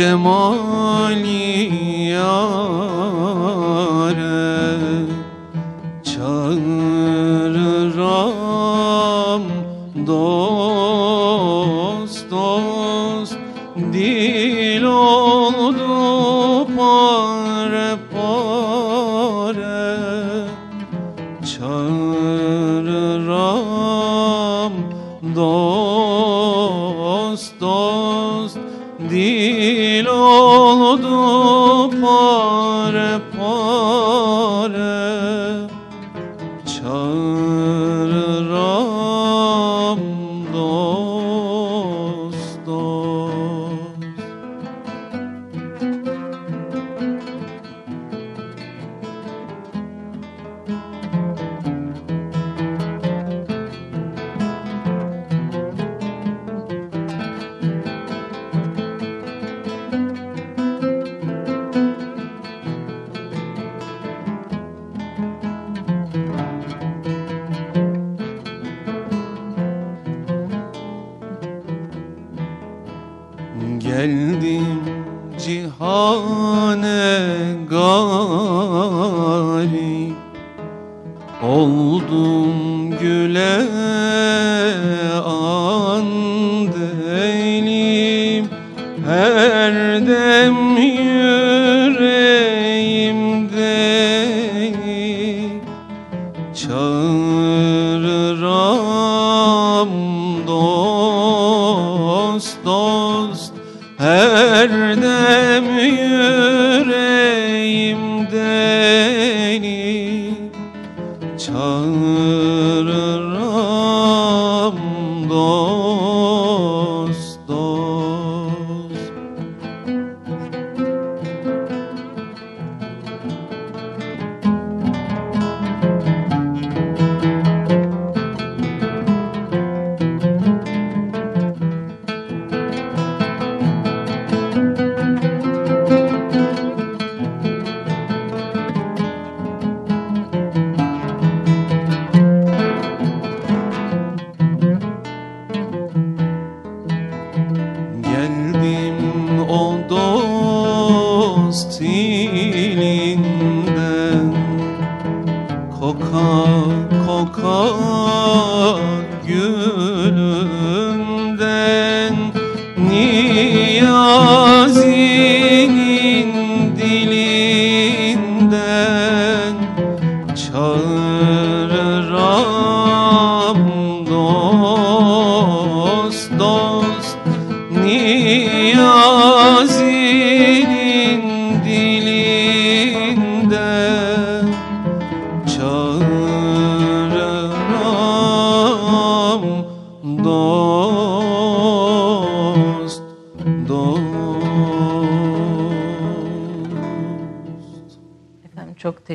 جمالی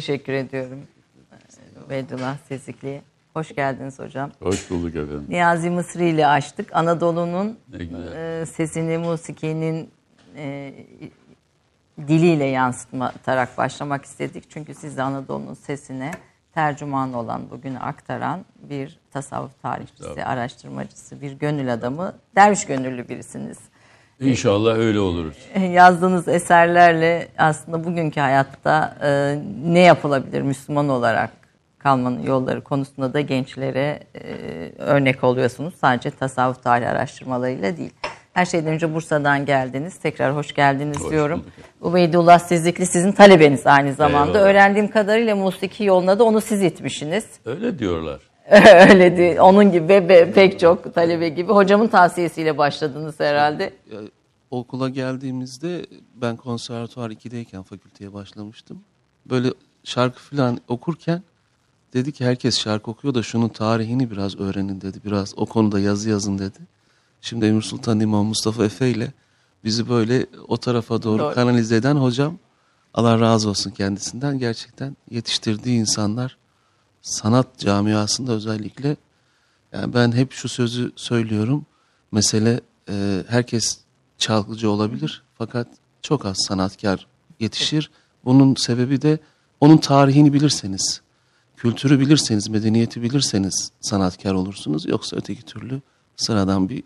teşekkür ediyorum. Beydullah Sezikli'ye. Hoş geldiniz hocam. Hoş bulduk efendim. Niyazi Mısri ile açtık. Anadolu'nun e, sesini, musikinin e, diliyle yansıtarak başlamak istedik. Çünkü siz de Anadolu'nun sesine tercüman olan, bugünü aktaran bir tasavvuf tarihçisi, Tabii. araştırmacısı, bir gönül adamı, derviş gönüllü birisiniz. İnşallah öyle oluruz. yazdığınız eserlerle aslında bugünkü hayatta e, ne yapılabilir Müslüman olarak kalmanın yolları konusunda da gençlere e, örnek oluyorsunuz. Sadece tasavvuf tarihi araştırmalarıyla değil. Her şeyden önce Bursa'dan geldiniz. Tekrar hoş geldiniz Hoş diyorum. bulduk. Ubeydullah Sizlikli sizin talebeniz aynı zamanda. Eyvallah. Öğrendiğim kadarıyla musiki yoluna da onu siz itmişsiniz. Öyle diyorlar. Öyle değil. Onun gibi ve pek çok talebe gibi. Hocamın tavsiyesiyle başladınız herhalde. Ya, okula geldiğimizde ben konservatuvar 2'deyken fakülteye başlamıştım. Böyle şarkı falan okurken dedi ki herkes şarkı okuyor da şunun tarihini biraz öğrenin dedi. Biraz o konuda yazı yazın dedi. Şimdi Emir Sultan İmam Mustafa Efe ile bizi böyle o tarafa doğru, Doğru. kanalize eden hocam Allah razı olsun kendisinden gerçekten yetiştirdiği insanlar sanat camiasında özellikle yani ben hep şu sözü söylüyorum. Mesele e, herkes çalgıcı olabilir fakat çok az sanatkar yetişir. Bunun sebebi de onun tarihini bilirseniz, kültürü bilirseniz, medeniyeti bilirseniz sanatkar olursunuz. Yoksa öteki türlü sıradan bir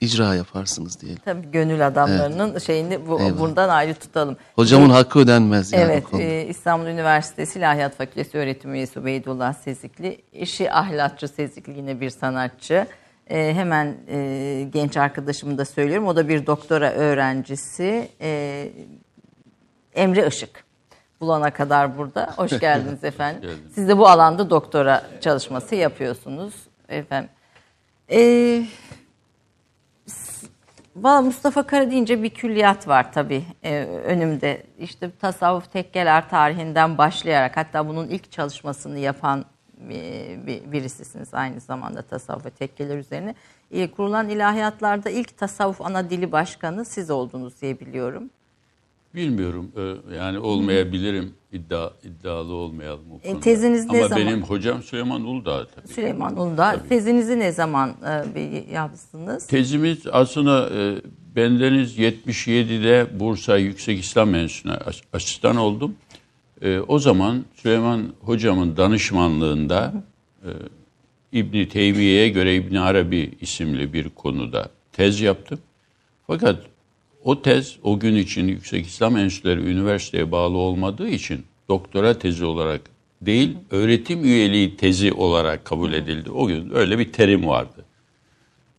icra yaparsınız diyelim. Tabii gönül adamlarının şeyini bu, Eyvallah. buradan ayrı tutalım. Hocamın Ee, hakkı ödenmez yani Evet, e, İstanbul Üniversitesi İlahiyat Fakültesi öğretim üyesi Ubeydullah Sezikli. Eşi Ahlatçı Sezikli yine bir sanatçı. E, hemen e, genç arkadaşımı da söylüyorum. O da bir doktora öğrencisi. E, Emre Işık. Bulana kadar burada. Hoş geldiniz efendim. geldiniz. Siz de bu alanda doktora çalışması yapıyorsunuz efendim. E, Valla Mustafa Kara deyince bir külliyat var tabii e, önümde. İşte tasavvuf tekkeler tarihinden başlayarak hatta bunun ilk çalışmasını yapan e, bir, birisisiniz aynı zamanda tasavvuf ve tekkeler üzerine. E, kurulan ilahiyatlarda ilk tasavvuf ana dili başkanı siz oldunuz diye biliyorum. Bilmiyorum. e, Yani olmayabilirim. iddia iddialı olmayalım o. E, teziniz ne Ama zaman? benim hocam Süleyman Uludağ tabii. Süleyman Uludağ tezinizi ne zaman e, yaptınız? Tezimiz aslında e, bendeniz 77'de Bursa Yüksek İslam Enstitüsü'ne as- asistan oldum. E, o zaman Süleyman hocamın danışmanlığında e, İbni Teymiye'ye göre İbni Arabi isimli bir konuda tez yaptım. Fakat o tez o gün için Yüksek İslam Enstitüleri üniversiteye bağlı olmadığı için doktora tezi olarak değil, öğretim üyeliği tezi olarak kabul edildi. O gün öyle bir terim vardı.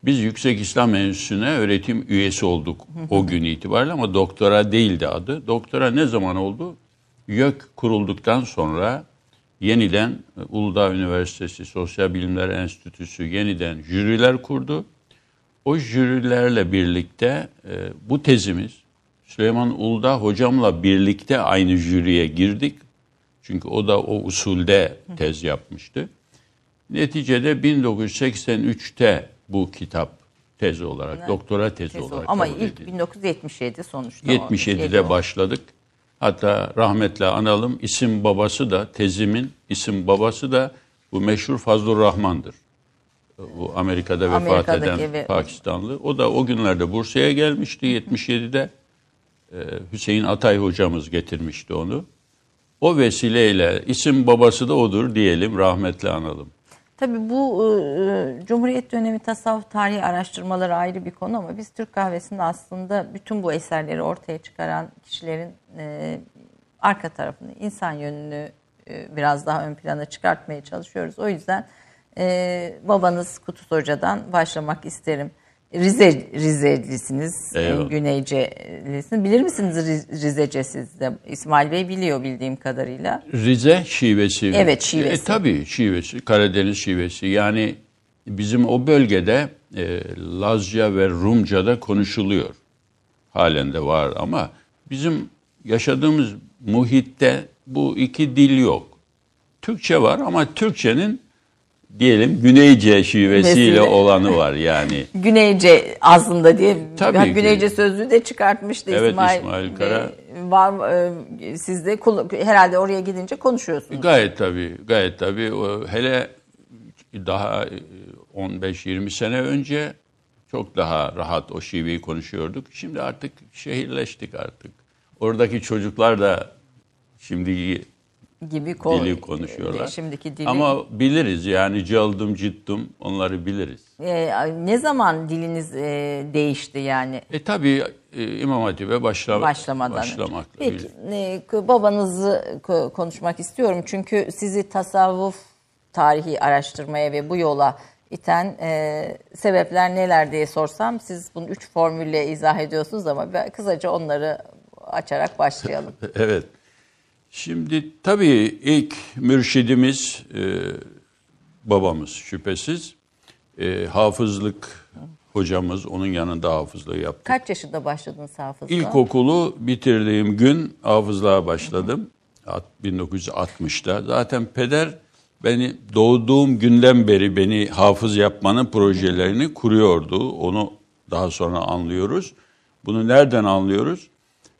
Biz Yüksek İslam Enstitüsü'ne öğretim üyesi olduk o gün itibariyle ama doktora değildi adı. Doktora ne zaman oldu? YÖK kurulduktan sonra yeniden Uludağ Üniversitesi Sosyal Bilimler Enstitüsü yeniden jüriler kurdu. O jürilerle birlikte e, bu tezimiz Süleyman Uludağ hocamla birlikte aynı jüriye girdik. Çünkü o da o usulde tez yapmıştı. Neticede 1983'te bu kitap tezi olarak, doktora tezi, Tez olarak Ama ilk edildi. 1977 sonuçta. 77'de başladık. Hatta rahmetle analım isim babası da tezimin isim babası da bu meşhur Fazlur Rahman'dır. Bu Amerika'da vefat eden ve- Pakistanlı. O da o günlerde Bursa'ya gelmişti 77'de. Ee, Hüseyin Atay hocamız getirmişti onu. O vesileyle isim babası da odur diyelim rahmetle analım. Tabii bu e, Cumhuriyet dönemi tasavvuf tarihi araştırmaları ayrı bir konu ama biz Türk kahvesinde aslında bütün bu eserleri ortaya çıkaran kişilerin e, arka tarafını, insan yönünü e, biraz daha ön plana çıkartmaya çalışıyoruz. O yüzden e, babanız Kutus Hoca'dan başlamak isterim. Rize Rizelisiniz, e, Eyvallah. Güneycelisiniz. Bilir misiniz Riz- Rizece siz de? İsmail Bey biliyor bildiğim kadarıyla. Rize şivesi. Evet, şivesi. E, tabii şivesi, Karadeniz şivesi. Yani bizim o bölgede e, Lazca ve Rumca'da konuşuluyor. Halen de var ama bizim yaşadığımız muhitte bu iki dil yok. Türkçe var ama Türkçenin diyelim Güneyce şivesiyle olanı var yani. Güneyce aslında diye Tabii ki. Güneyce sözlüğü de çıkartmıştı Evet, İsmail. İsmail Kara. Bey. Var e, siz de herhalde oraya gidince konuşuyorsunuz. Gayet tabii, gayet tabii. Hele daha e, 15-20 sene önce çok daha rahat o şiveyi konuşuyorduk. Şimdi artık şehirleştik artık. Oradaki çocuklar da şimdi gibi kol- dili konuşuyorlar. Şimdiki dili. Ama biliriz yani caldım cittim onları biliriz. E, ne zaman diliniz e, değişti yani E tabii e, İmam Hatip'e başla, başlamadan başlamakla Peki e, babanızı konuşmak istiyorum çünkü sizi tasavvuf tarihi araştırmaya ve bu yola iten e, sebepler neler diye sorsam siz bunu üç formülle izah ediyorsunuz ama kısaca onları açarak başlayalım. Evet. Şimdi tabii ilk mürşidimiz e, babamız şüphesiz. E, hafızlık hocamız onun yanında hafızlığı yaptı. Kaç yaşında başladınız hafızla? İlkokulu bitirdiğim gün hafızlığa başladım. At- 1960'da. Zaten peder beni doğduğum günden beri beni hafız yapmanın projelerini kuruyordu. Onu daha sonra anlıyoruz. Bunu nereden anlıyoruz?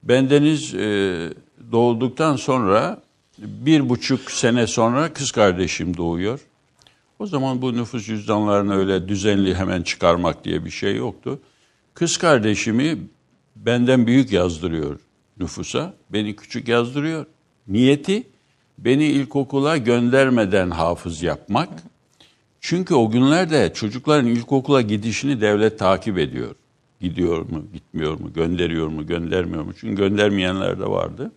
Bendeniz e, doğduktan sonra bir buçuk sene sonra kız kardeşim doğuyor. O zaman bu nüfus cüzdanlarını öyle düzenli hemen çıkarmak diye bir şey yoktu. Kız kardeşimi benden büyük yazdırıyor nüfusa. Beni küçük yazdırıyor. Niyeti beni ilkokula göndermeden hafız yapmak. Çünkü o günlerde çocukların ilkokula gidişini devlet takip ediyor. Gidiyor mu, gitmiyor mu, gönderiyor mu, göndermiyor mu? Çünkü göndermeyenler de vardı.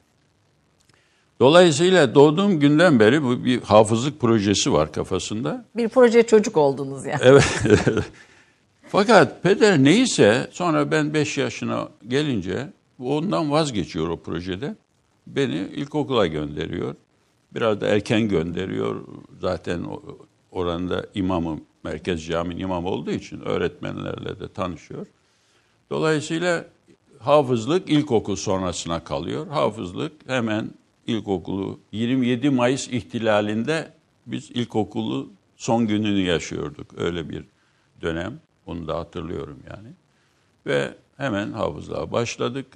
Dolayısıyla doğduğum günden beri bu bir hafızlık projesi var kafasında. Bir proje çocuk oldunuz yani. Evet. Fakat peder neyse sonra ben 5 yaşına gelince ondan vazgeçiyor o projede. Beni ilkokula gönderiyor. Biraz da erken gönderiyor. Zaten oranda imamım, Merkez Camii'nin imam olduğu için öğretmenlerle de tanışıyor. Dolayısıyla hafızlık ilkokul sonrasına kalıyor. Hafızlık hemen ilkokulu 27 Mayıs ihtilalinde biz ilkokulu son gününü yaşıyorduk. Öyle bir dönem. Onu da hatırlıyorum yani. Ve hemen hafızlığa başladık.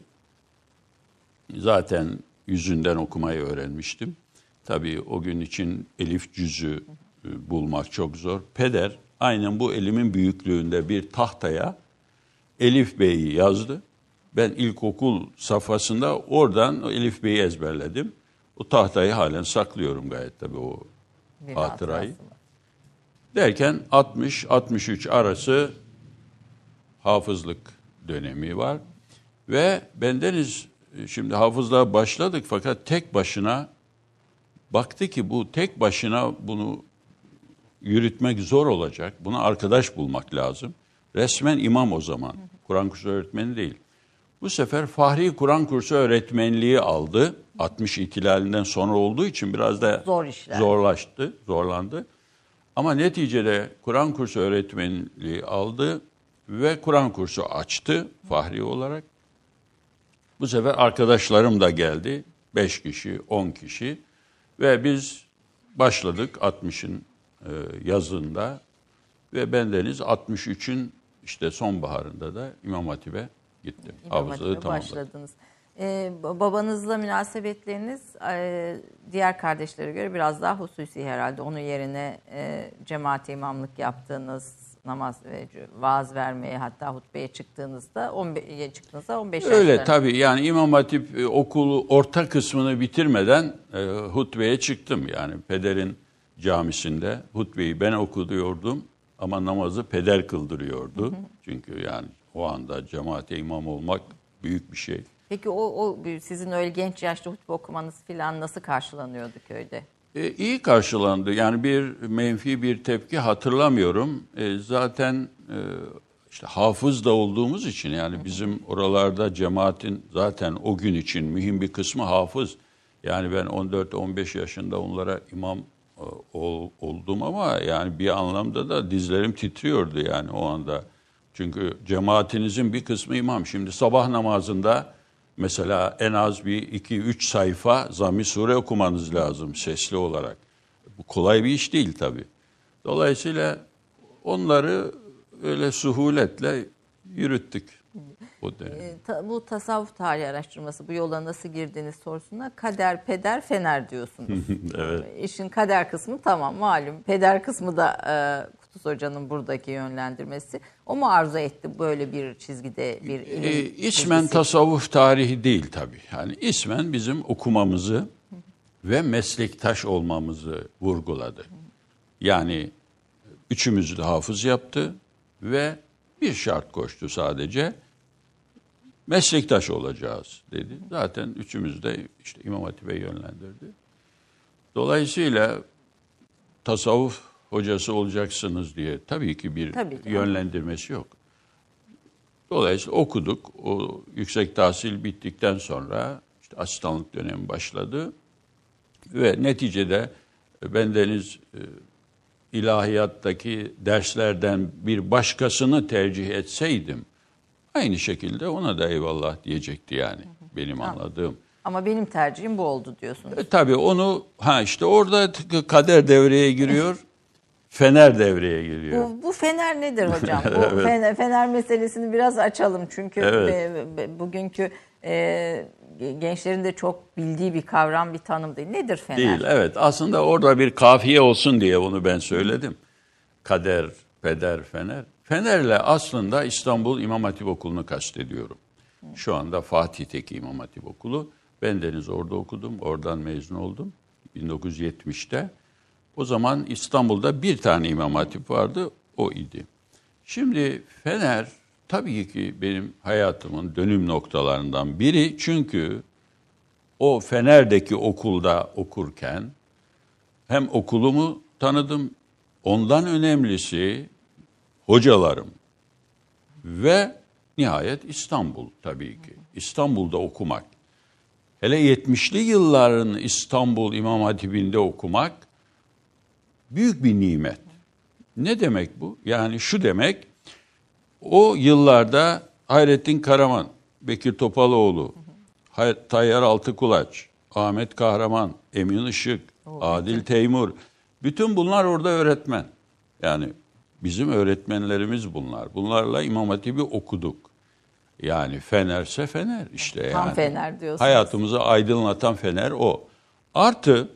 Zaten yüzünden okumayı öğrenmiştim. Tabii o gün için elif cüzü e, bulmak çok zor. Peder aynen bu elimin büyüklüğünde bir tahtaya Elif Bey'i yazdı. Ben ilkokul safhasında oradan Elif Bey'i ezberledim. O tahtayı halen saklıyorum gayet tabii o Bir hatırayı. hatırası. Derken 60-63 arası hafızlık dönemi var. Ve bendeniz şimdi hafızlığa başladık fakat tek başına baktı ki bu tek başına bunu yürütmek zor olacak. Buna arkadaş bulmak lazım. Resmen imam o zaman. Kur'an kursu öğretmeni değil. Bu sefer Fahri Kur'an kursu öğretmenliği aldı. 60 ihtilalinden sonra olduğu için biraz da Zor işler. zorlaştı, zorlandı. Ama neticede Kur'an kursu öğretmenliği aldı ve Kur'an kursu açtı Fahri olarak. Bu sefer arkadaşlarım da geldi. 5 kişi, 10 kişi ve biz başladık 60'ın e, yazında ve bendeniz 63'ün işte sonbaharında da İmam Hatip'e gittim. İmam Hatip'e başladınız. Ee, babanızla münasebetleriniz e, diğer kardeşlere göre biraz daha hususi herhalde. Onun yerine e, cemaate imamlık yaptığınız, namaz ve vaaz vermeye hatta hutbeye çıktığınızda 15 çıktığınızda 15 Öyle yaşlarında. tabii yani İmam Hatip e, okulu orta kısmını bitirmeden e, hutbeye çıktım. Yani pederin camisinde hutbeyi ben okuduyordum ama namazı peder kıldırıyordu. Çünkü yani o anda cemaate imam olmak büyük bir şey. Peki o, o sizin öyle genç yaşta hutbe okumanız falan nasıl karşılanıyordu köyde? E, iyi karşılandı. Yani bir menfi bir tepki hatırlamıyorum. E, zaten e, işte hafız da olduğumuz için yani bizim oralarda cemaatin zaten o gün için mühim bir kısmı hafız. Yani ben 14-15 yaşında onlara imam e, ol, oldum ama yani bir anlamda da dizlerim titriyordu yani o anda. Çünkü cemaatinizin bir kısmı imam. Şimdi sabah namazında mesela en az bir iki üç sayfa Zamm-i Sure okumanız lazım sesli olarak. Bu kolay bir iş değil tabii. Dolayısıyla onları öyle suhuletle yürüttük. O dönem. E, ta- bu tasavvuf tarihi araştırması bu yola nasıl girdiğiniz sorusuna kader, peder, fener diyorsunuz. evet. İşin kader kısmı tamam malum. Peder kısmı da e, Kutuz Hoca'nın buradaki yönlendirmesi. O mu arzu etti böyle bir çizgide bir ilim E, ismen bilgisi? tasavvuf tarihi değil tabii. Yani ismen bizim okumamızı ve meslektaş olmamızı vurguladı. Yani üçümüzü de hafız yaptı ve bir şart koştu sadece. Meslektaş olacağız dedi. Zaten üçümüz de işte İmam Hatip'e yönlendirdi. Dolayısıyla tasavvuf hocası olacaksınız diye tabii ki bir Tabii ki. yönlendirmesi yok. Dolayısıyla okuduk. O yüksek tahsil bittikten sonra işte asistanlık dönemi başladı. Ve neticede bendeniz e, ilahiyattaki derslerden bir başkasını tercih etseydim aynı şekilde ona da eyvallah diyecekti yani benim anladığım. Ama benim tercihim bu oldu diyorsunuz. E, tabii onu ha işte orada kader devreye giriyor. Fener devreye giriyor. Bu, bu fener nedir hocam? Bu fener, fener meselesini biraz açalım çünkü Evet. be- be- bugünkü e, gençlerin de çok bildiği bir kavram, bir tanım değil. Nedir fener? Değil evet aslında orada bir kafiye olsun diye bunu ben söyledim. Kader, peder, fener. Fenerle aslında İstanbul İmam Hatip Okulu'nu kastediyorum. Şu anda Fatih'teki İmam Hatip Okulu. Ben deniz orada okudum, oradan mezun oldum 1970'te. O zaman İstanbul'da bir tane İmam Hatip vardı, o idi. Şimdi Fener tabii ki benim hayatımın dönüm noktalarından biri. Çünkü o Fener'deki okulda okurken hem okulumu tanıdım, ondan önemlisi hocalarım ve nihayet İstanbul tabii ki. İstanbul'da okumak. Hele 70'li yılların İstanbul İmam Hatibi'nde okumak büyük bir nimet. Ne demek bu? Yani şu demek, o yıllarda Hayrettin Karaman, Bekir Topaloğlu, Tayyar Altıkulaç, Ahmet Kahraman, Emin Işık, Adil Teymur, bütün bunlar orada öğretmen. Yani bizim öğretmenlerimiz bunlar. Bunlarla İmam Hatip'i okuduk. Yani Fenerse Fener işte yani. Tam Fener diyorsunuz. Hayatımızı aydınlatan Fener o. Artı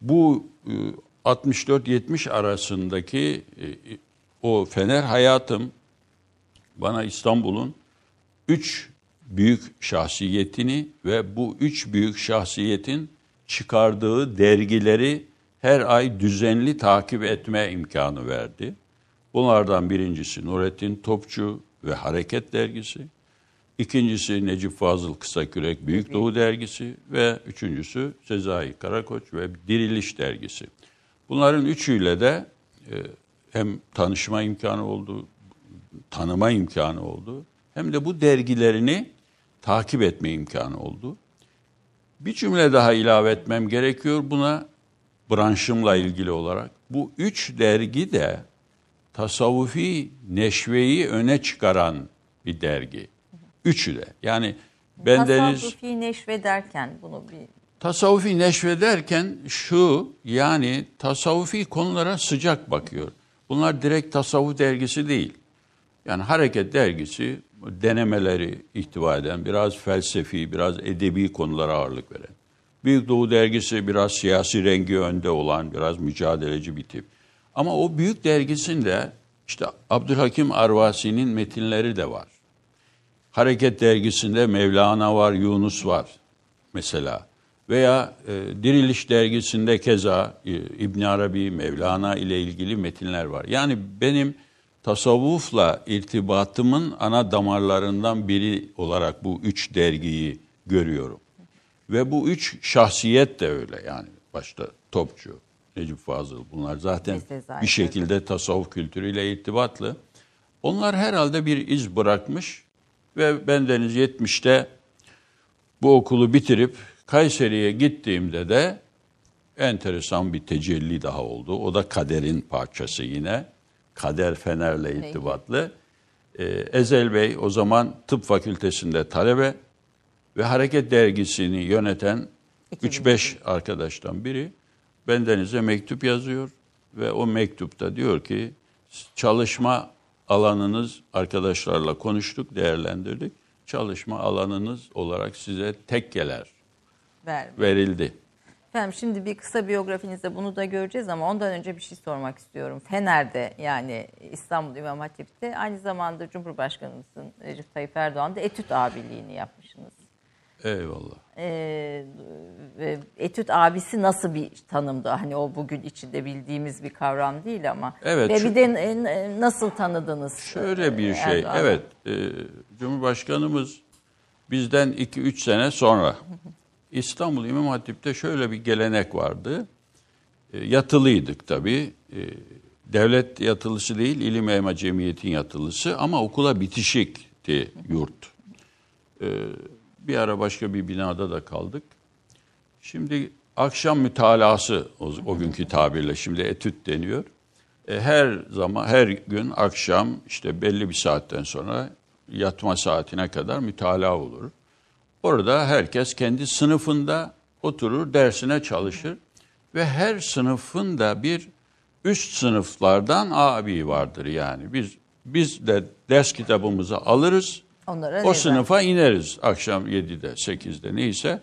bu 64-70 arasındaki e, o Fener hayatım bana İstanbul'un üç büyük şahsiyetini ve bu üç büyük şahsiyetin çıkardığı dergileri her ay düzenli takip etme imkanı verdi. Bunlardan birincisi Nurettin Topçu ve Hareket Dergisi. İkincisi Necip Fazıl Kısakürek Büyük Doğu Dergisi ve üçüncüsü Sezai Karakoç ve Diriliş Dergisi. Bunların üçüyle de e, hem tanışma imkanı oldu, tanıma imkanı oldu, hem de bu dergilerini takip etme imkanı oldu. Bir cümle daha ilave etmem gerekiyor buna branşımla ilgili olarak. Bu üç dergi de tasavvufi neşveyi öne çıkaran bir dergi. Üçü de. Yani bendeniz... Tasavvufi neşve derken bunu bir... Tasavvufi neşve derken şu yani tasavvufi konulara sıcak bakıyor. Bunlar direkt tasavvuf dergisi değil. Yani Hareket dergisi denemeleri ihtiva eden, biraz felsefi, biraz edebi konulara ağırlık veren. Büyük Doğu dergisi biraz siyasi rengi önde olan, biraz mücadeleci bir tip. Ama o büyük dergisinde işte Abdülhakim Arvasi'nin metinleri de var. Hareket dergisinde Mevlana var, Yunus var mesela. Veya e, Diriliş dergisinde keza e, İbn Arabi, Mevlana ile ilgili metinler var. Yani benim tasavvufla irtibatımın ana damarlarından biri olarak bu üç dergiyi görüyorum. Ve bu üç şahsiyet de öyle yani başta Topçu, Necip Fazıl bunlar zaten bir şekilde tasavvuf kültürüyle irtibatlı. Onlar herhalde bir iz bırakmış ve bendeniz 70'te bu okulu bitirip Kayseri'ye gittiğimde de enteresan bir tecelli daha oldu. O da kaderin parçası yine. Kader Fener'le irtibatlı. Ee, Ezel Bey o zaman tıp fakültesinde talebe ve Hareket Dergisi'ni yöneten 3-5 arkadaştan biri bendenize mektup yazıyor ve o mektupta diyor ki çalışma alanınız arkadaşlarla konuştuk, değerlendirdik. Çalışma alanınız olarak size tekkeler Ver. verildi. Efendim şimdi bir kısa biyografinizde bunu da göreceğiz ama ondan önce bir şey sormak istiyorum. Fener'de yani İstanbul İmam Hatip'te aynı zamanda Cumhurbaşkanımızın Recep Tayyip Erdoğan da etüt abiliğini yapmışsınız. Eyvallah. Ee, etüt abisi nasıl bir tanımdı? Hani o bugün içinde bildiğimiz bir kavram değil ama. Evet. Ve bir de nasıl tanıdınız? Şöyle bir şey. Evet. E, Cumhurbaşkanımız bizden 2-3 sene sonra İstanbul İmam Hatip'te şöyle bir gelenek vardı. E, yatılıydık tabii. E, devlet yatılısı değil, İlim Elma Cemiyet'in yatılısı ama okula bitişikti yurt. E, bir ara başka bir binada da kaldık. Şimdi akşam mütalası o, o günkü tabirle şimdi etüt deniyor. E, her zaman her gün akşam işte belli bir saatten sonra yatma saatine kadar mütalaa olur. Orada herkes kendi sınıfında oturur, dersine çalışır ve her sınıfın da bir üst sınıflardan abi vardır yani. Biz biz de ders kitabımızı alırız. Onlara o sınıfa ineriz akşam 7'de, 8'de neyse.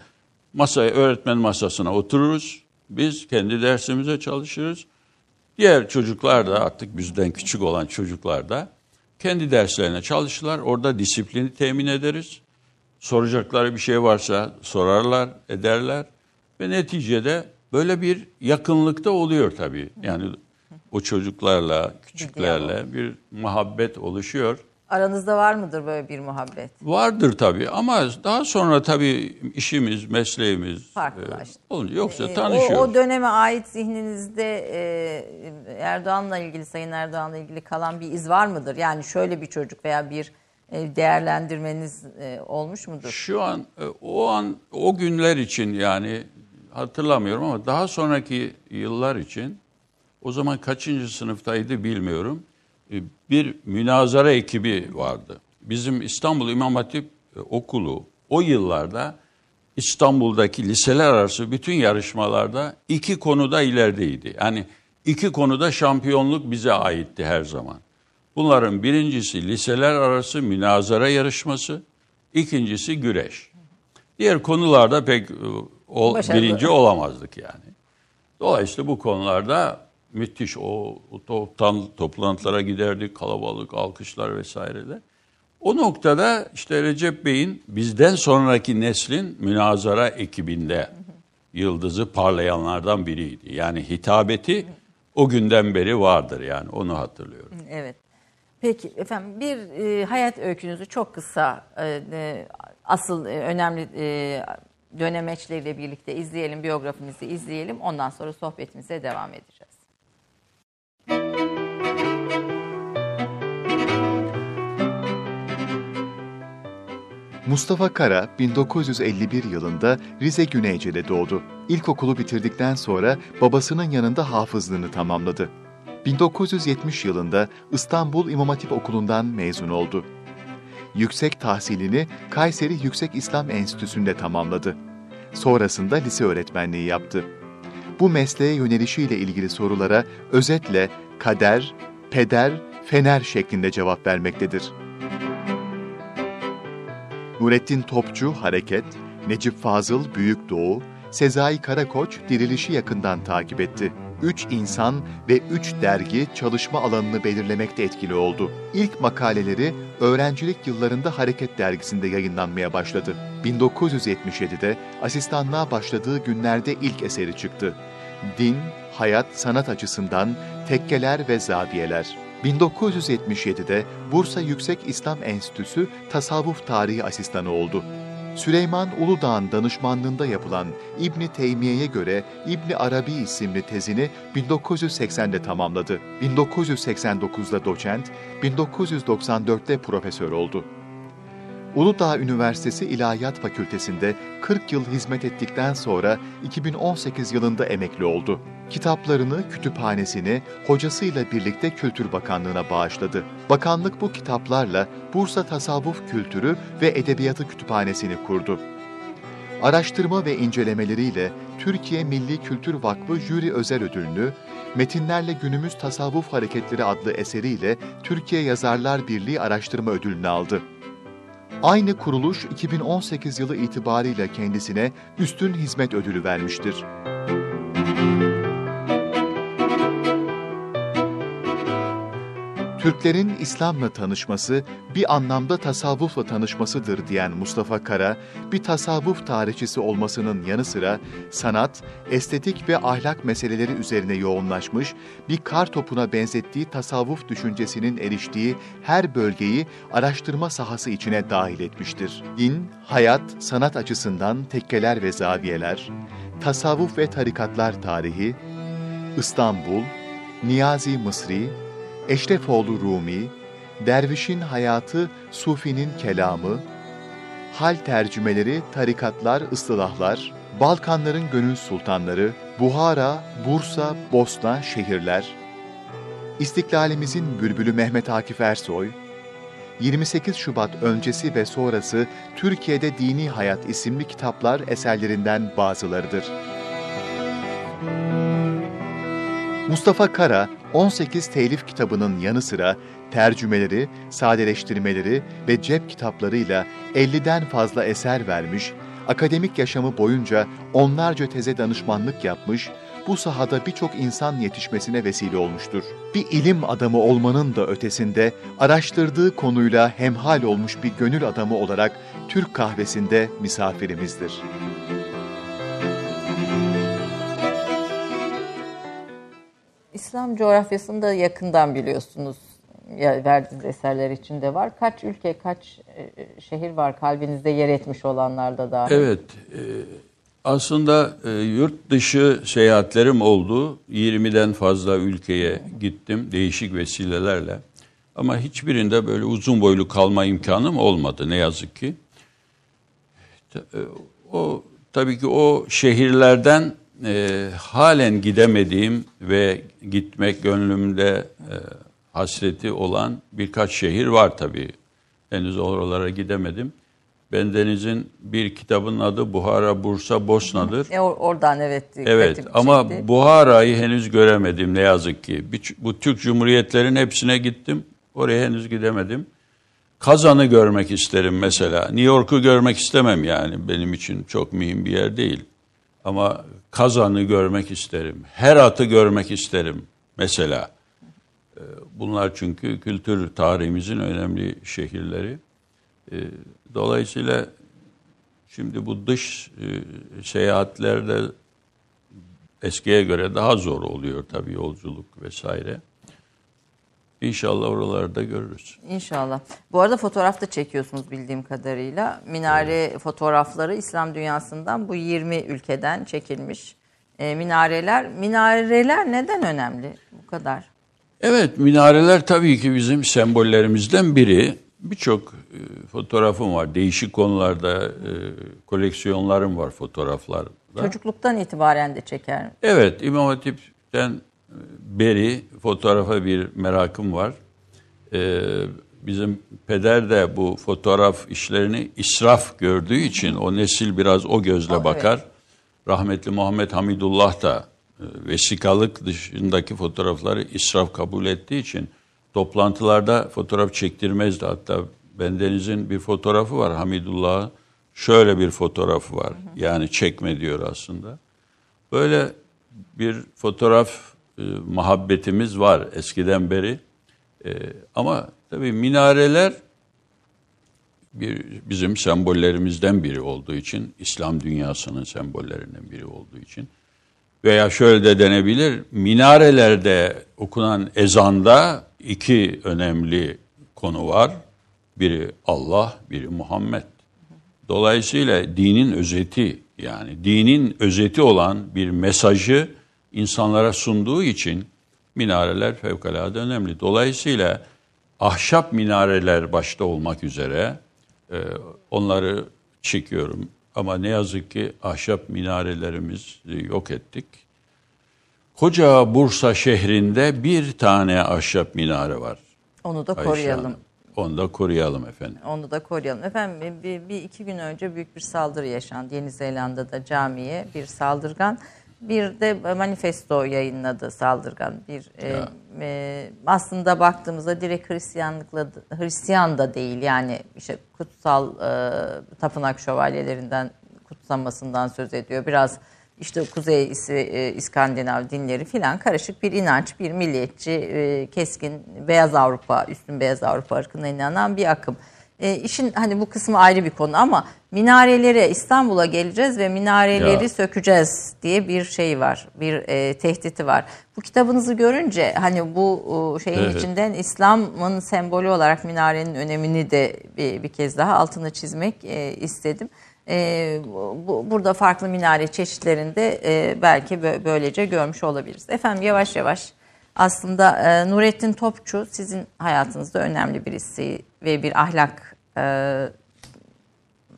Masaya, öğretmen masasına otururuz. Biz kendi dersimize çalışırız. Diğer çocuklar da artık bizden küçük olan çocuklar da kendi derslerine çalışırlar. Orada disiplini temin ederiz. Soracakları bir şey varsa sorarlar, ederler. Ve neticede böyle bir yakınlıkta oluyor tabii. Yani o çocuklarla, küçüklerle bir muhabbet oluşuyor. Aranızda var mıdır böyle bir muhabbet? Vardır tabii ama daha sonra tabii işimiz, mesleğimiz Farklılaştı. e, olunca yoksa Ee, tanışıyoruz. O, o döneme ait zihninizde e, Erdoğan'la ilgili, Sayın Erdoğan'la ilgili kalan bir iz var mıdır? Yani şöyle bir çocuk veya bir e, değerlendirmeniz e, olmuş mudur? Şu an e, o an o günler için yani hatırlamıyorum ama daha sonraki yıllar için o zaman kaçıncı sınıftaydı bilmiyorum. E, Bir münazara ekibi vardı. Bizim İstanbul İmam Hatip e, Okulu o yıllarda İstanbul'daki liseler arası bütün yarışmalarda iki konuda ilerideydi. Yani iki konuda şampiyonluk bize aitti her zaman. Bunların birincisi liseler arası münazara yarışması, ikincisi güreş. Diğer konularda pek e, o, birinci olamazdık yani. Dolayısıyla bu konularda müthiş o, o toptan, toplantılara giderdik, kalabalık, alkışlar vesaireler. O noktada işte Recep Bey'in bizden sonraki neslin münazara ekibinde yıldızı parlayanlardan biriydi. Yani hitabeti o günden beri vardır yani onu hatırlıyorum. Evet. Peki efendim bir e, hayat öykünüzü çok kısa e, e, asıl e, önemli e, dönemeçleriyle birlikte izleyelim, biyografinizi izleyelim. Ondan sonra sohbetimize devam edeceğiz. Mustafa Kara 1951 yılında Rize Güneyce'de doğdu. İlkokulu bitirdikten sonra babasının yanında hafızlığını tamamladı. 1970 yılında İstanbul İmam Hatip Okulu'ndan mezun oldu. Yüksek tahsilini Kayseri Yüksek İslam Enstitüsü'nde tamamladı. Sonrasında lise öğretmenliği yaptı. Bu mesleğe yönelişiyle ilgili sorulara özetle kader, peder, fener şeklinde cevap vermektedir. Nurettin Topçu Hareket, Necip Fazıl Büyük Doğu, Sezai Karakoç dirilişi yakından takip etti. Üç insan ve üç dergi çalışma alanını belirlemekte etkili oldu. İlk makaleleri öğrencilik yıllarında Hareket dergisinde yayınlanmaya başladı. 1977'de asistanlığa başladığı günlerde ilk eseri çıktı. Din, hayat, sanat açısından tekkeler ve zaviyeler. 1977'de Bursa Yüksek İslam Enstitüsü Tasavvuf Tarihi Asistanı oldu. Süleyman Uludağ'ın danışmanlığında yapılan İbni Teymiye'ye göre İbni Arabi isimli tezini 1980'de tamamladı. 1989'da doçent, 1994'te profesör oldu. Uludağ Üniversitesi İlahiyat Fakültesi'nde 40 yıl hizmet ettikten sonra 2018 yılında emekli oldu. Kitaplarını, kütüphanesini hocasıyla birlikte Kültür Bakanlığı'na bağışladı. Bakanlık bu kitaplarla Bursa Tasavvuf Kültürü ve Edebiyatı Kütüphanesi'ni kurdu. Araştırma ve incelemeleriyle Türkiye Milli Kültür Vakfı Jüri Özel Ödülünü, Metinlerle Günümüz Tasavvuf Hareketleri adlı eseriyle Türkiye Yazarlar Birliği Araştırma Ödülünü aldı. Aynı kuruluş 2018 yılı itibariyle kendisine Üstün Hizmet Ödülü vermiştir. Türklerin İslam'la tanışması bir anlamda tasavvufla tanışmasıdır diyen Mustafa Kara, bir tasavvuf tarihçisi olmasının yanı sıra sanat, estetik ve ahlak meseleleri üzerine yoğunlaşmış, bir kar topuna benzettiği tasavvuf düşüncesinin eriştiği her bölgeyi araştırma sahası içine dahil etmiştir. Din, hayat, sanat açısından tekkeler ve zaviyeler, tasavvuf ve tarikatlar tarihi, İstanbul, Niyazi Mısri, Eşrefoğlu Rumi, Dervişin Hayatı, Sufi'nin Kelamı, Hal tercümeleri, tarikatlar, ıstılahlar, Balkanların Gönül Sultanları, Buhara, Bursa, Bosna, şehirler, İstiklalimizin Bülbülü Mehmet Akif Ersoy, 28 Şubat öncesi ve sonrası Türkiye'de Dini Hayat isimli kitaplar eserlerinden bazılarıdır. Mustafa Kara, 18 telif kitabının yanı sıra tercümeleri, sadeleştirmeleri ve cep kitaplarıyla 50'den fazla eser vermiş, akademik yaşamı boyunca onlarca teze danışmanlık yapmış, bu sahada birçok insan yetişmesine vesile olmuştur. Bir ilim adamı olmanın da ötesinde araştırdığı konuyla hemhal olmuş bir gönül adamı olarak Türk kahvesinde misafirimizdir. İslam coğrafyasını da yakından biliyorsunuz. Ya, verdiğiniz eserler içinde var. Kaç ülke, kaç e, şehir var kalbinizde yer etmiş olanlarda da? Evet. E, aslında e, yurt dışı seyahatlerim oldu. 20'den fazla ülkeye gittim değişik vesilelerle. Ama hiçbirinde böyle uzun boylu kalma imkanım olmadı ne yazık ki. E, o tabii ki o şehirlerden e, halen gidemediğim ve gitmek gönlümde e, hasreti olan birkaç şehir var tabii. Henüz oralara gidemedim. Bendeniz'in bir kitabının adı Buhara, Bursa, Bosna'dır. E, oradan evet. Evet ama çekti. Buhara'yı henüz göremedim ne yazık ki. Bu Türk Cumhuriyetlerin hepsine gittim. Oraya henüz gidemedim. Kazan'ı görmek isterim mesela. New York'u görmek istemem yani. Benim için çok mühim bir yer değil. Ama Kazan'ı görmek isterim. Herat'ı görmek isterim mesela. Ee, bunlar çünkü kültür tarihimizin önemli şehirleri. Ee, dolayısıyla şimdi bu dış e, seyahatlerde eskiye göre daha zor oluyor tabii yolculuk vesaire. İnşallah oralarda görürüz. İnşallah. Bu arada fotoğraf da çekiyorsunuz bildiğim kadarıyla. Minare evet. fotoğrafları İslam dünyasından bu 20 ülkeden çekilmiş e, minareler. Minareler neden önemli bu kadar? Evet minareler tabii ki bizim sembollerimizden biri. Birçok e, fotoğrafım var. Değişik konularda e, koleksiyonlarım var fotoğraflarda. Çocukluktan itibaren de çeker. Evet İmam Hatip'ten beri fotoğrafa bir merakım var. Ee, bizim peder de bu fotoğraf işlerini israf gördüğü için o nesil biraz o gözle oh, bakar. Evet. Rahmetli Muhammed Hamidullah da e, vesikalık dışındaki fotoğrafları israf kabul ettiği için toplantılarda fotoğraf çektirmezdi. Hatta bendenizin bir fotoğrafı var Hamidullah'ın. Şöyle bir fotoğrafı var. Yani çekme diyor aslında. Böyle bir fotoğraf e, muhabbetimiz var eskiden beri. E, ama tabii minareler bir bizim sembollerimizden biri olduğu için, İslam dünyasının sembollerinden biri olduğu için veya şöyle de denebilir, minarelerde okunan ezanda iki önemli konu var. Biri Allah, biri Muhammed. Dolayısıyla dinin özeti yani dinin özeti olan bir mesajı insanlara sunduğu için minareler fevkalade önemli. Dolayısıyla ahşap minareler başta olmak üzere e, onları çekiyorum. Ama ne yazık ki ahşap minarelerimiz yok ettik. Koca Bursa şehrinde bir tane ahşap minare var. Onu da koruyalım. Hanım. Onu da koruyalım efendim. Onu da koruyalım. Efendim bir, bir iki gün önce büyük bir saldırı yaşandı. Yeni Zelanda'da camiye bir saldırgan bir de manifesto yayınladı saldırgan bir e, e, aslında baktığımızda direkt Hristiyanlıkla Hristiyan da değil yani işte kutsal e, tapınak şövalyelerinden kutsanmasından söz ediyor biraz işte Kuzey e, İskandinav dinleri filan karışık bir inanç bir milliyetçi e, keskin beyaz Avrupa üstün beyaz Avrupa ırkına inanan bir akım. E, işin hani bu kısmı ayrı bir konu ama minarelere İstanbul'a geleceğiz ve minareleri ya. sökeceğiz diye bir şey var. Bir e, tehditi var. Bu kitabınızı görünce hani bu şeyin evet. içinden İslam'ın sembolü olarak minarenin önemini de bir, bir kez daha altını çizmek e, istedim. E, bu, burada farklı minare çeşitlerinde e, belki böylece görmüş olabiliriz. Efendim yavaş yavaş aslında e, Nurettin Topçu sizin hayatınızda önemli birisi ve bir ahlak e,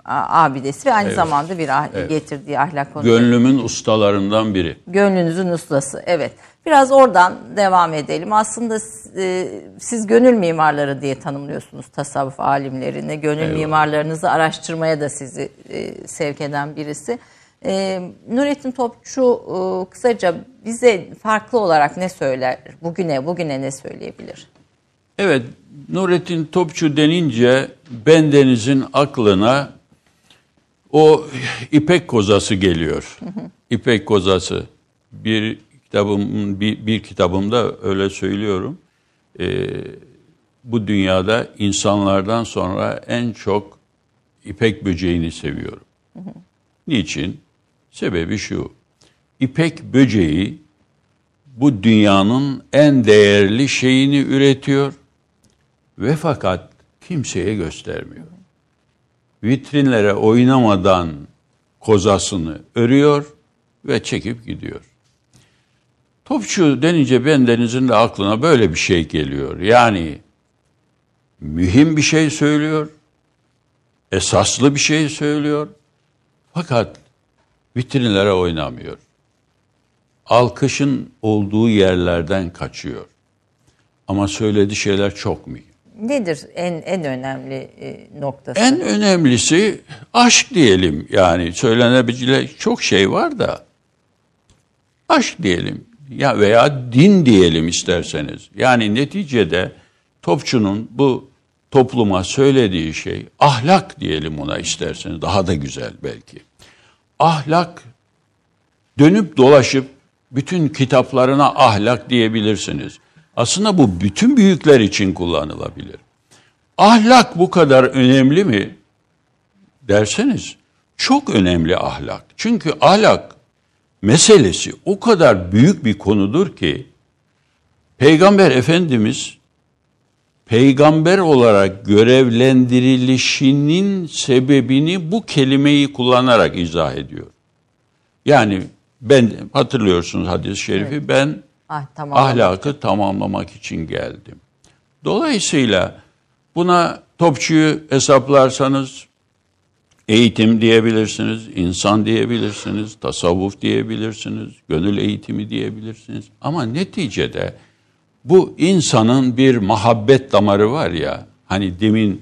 abidesi ve aynı evet. zamanda bir ah evet. getirdiği ahlak konusu. Gönlümün ustalarından biri. Gönlünüzün ustası evet. Biraz oradan devam edelim. Aslında e, siz gönül mimarları diye tanımlıyorsunuz tasavvuf alimlerini. Gönül Eyvallah. mimarlarınızı araştırmaya da sizi e, sevk eden birisi. E, Nurettin Topçu e, kısaca bize farklı olarak ne söyler? Bugüne bugüne ne söyleyebilir? Evet, Nurettin Topçu denince bendenizin aklına o ipek kozası geliyor. İpek kozası. Bir kitabım bir, bir kitabımda öyle söylüyorum. Ee, bu dünyada insanlardan sonra en çok ipek böceğini seviyorum. Niçin? Sebebi şu. İpek böceği bu dünyanın en değerli şeyini üretiyor ve fakat kimseye göstermiyor. Vitrinlere oynamadan kozasını örüyor ve çekip gidiyor. Topçu denince bendenizin de aklına böyle bir şey geliyor. Yani mühim bir şey söylüyor, esaslı bir şey söylüyor. Fakat vitrinlere oynamıyor. Alkışın olduğu yerlerden kaçıyor. Ama söylediği şeyler çok mühim. Nedir en en önemli e, noktası? En önemlisi aşk diyelim. Yani söylenebilecek çok şey var da aşk diyelim ya veya din diyelim isterseniz. Yani neticede topçunun bu topluma söylediği şey ahlak diyelim ona isterseniz daha da güzel belki. Ahlak dönüp dolaşıp bütün kitaplarına ahlak diyebilirsiniz. Aslında bu bütün büyükler için kullanılabilir. Ahlak bu kadar önemli mi derseniz çok önemli ahlak. Çünkü ahlak meselesi o kadar büyük bir konudur ki Peygamber Efendimiz peygamber olarak görevlendirilişinin sebebini bu kelimeyi kullanarak izah ediyor. Yani ben hatırlıyorsunuz hadis-i şerifi evet. ben ah, tamam. ahlakı tamamlamak için geldim. Dolayısıyla buna topçuyu hesaplarsanız eğitim diyebilirsiniz, insan diyebilirsiniz, tasavvuf diyebilirsiniz, gönül eğitimi diyebilirsiniz. Ama neticede bu insanın bir muhabbet damarı var ya, hani demin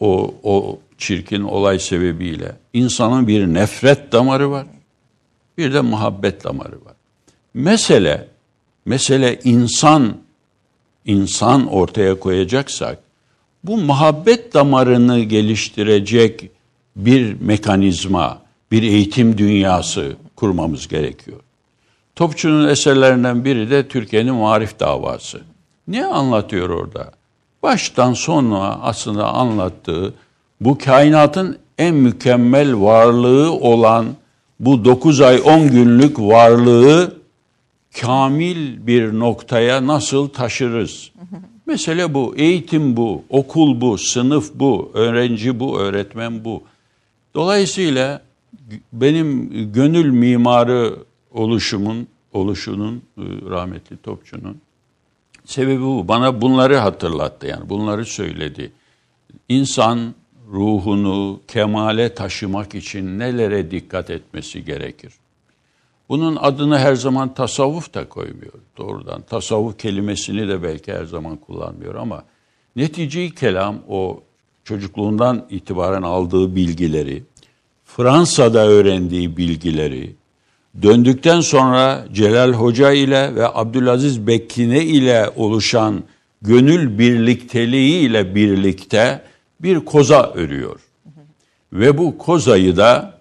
o, o çirkin olay sebebiyle insanın bir nefret damarı var, bir de muhabbet damarı var. Mesele, mesele insan, insan ortaya koyacaksak, bu muhabbet damarını geliştirecek bir mekanizma, bir eğitim dünyası kurmamız gerekiyor. Topçu'nun eserlerinden biri de Türkiye'nin marif davası. Ne anlatıyor orada? Baştan sona aslında anlattığı bu kainatın en mükemmel varlığı olan bu 9 ay 10 günlük varlığı kamil bir noktaya nasıl taşırız? Mesele bu, eğitim bu, okul bu, sınıf bu, öğrenci bu, öğretmen bu. Dolayısıyla benim gönül mimarı oluşumun, oluşunun e, rahmetli Topçu'nun sebebi bu. Bana bunları hatırlattı yani bunları söyledi. İnsan ruhunu kemale taşımak için nelere dikkat etmesi gerekir? Bunun adını her zaman tasavvuf da koymuyor doğrudan. Tasavvuf kelimesini de belki her zaman kullanmıyor ama netice kelam o çocukluğundan itibaren aldığı bilgileri, Fransa'da öğrendiği bilgileri, döndükten sonra Celal Hoca ile ve Abdülaziz Bekkine ile oluşan gönül birlikteliği ile birlikte bir koza örüyor. Ve bu kozayı da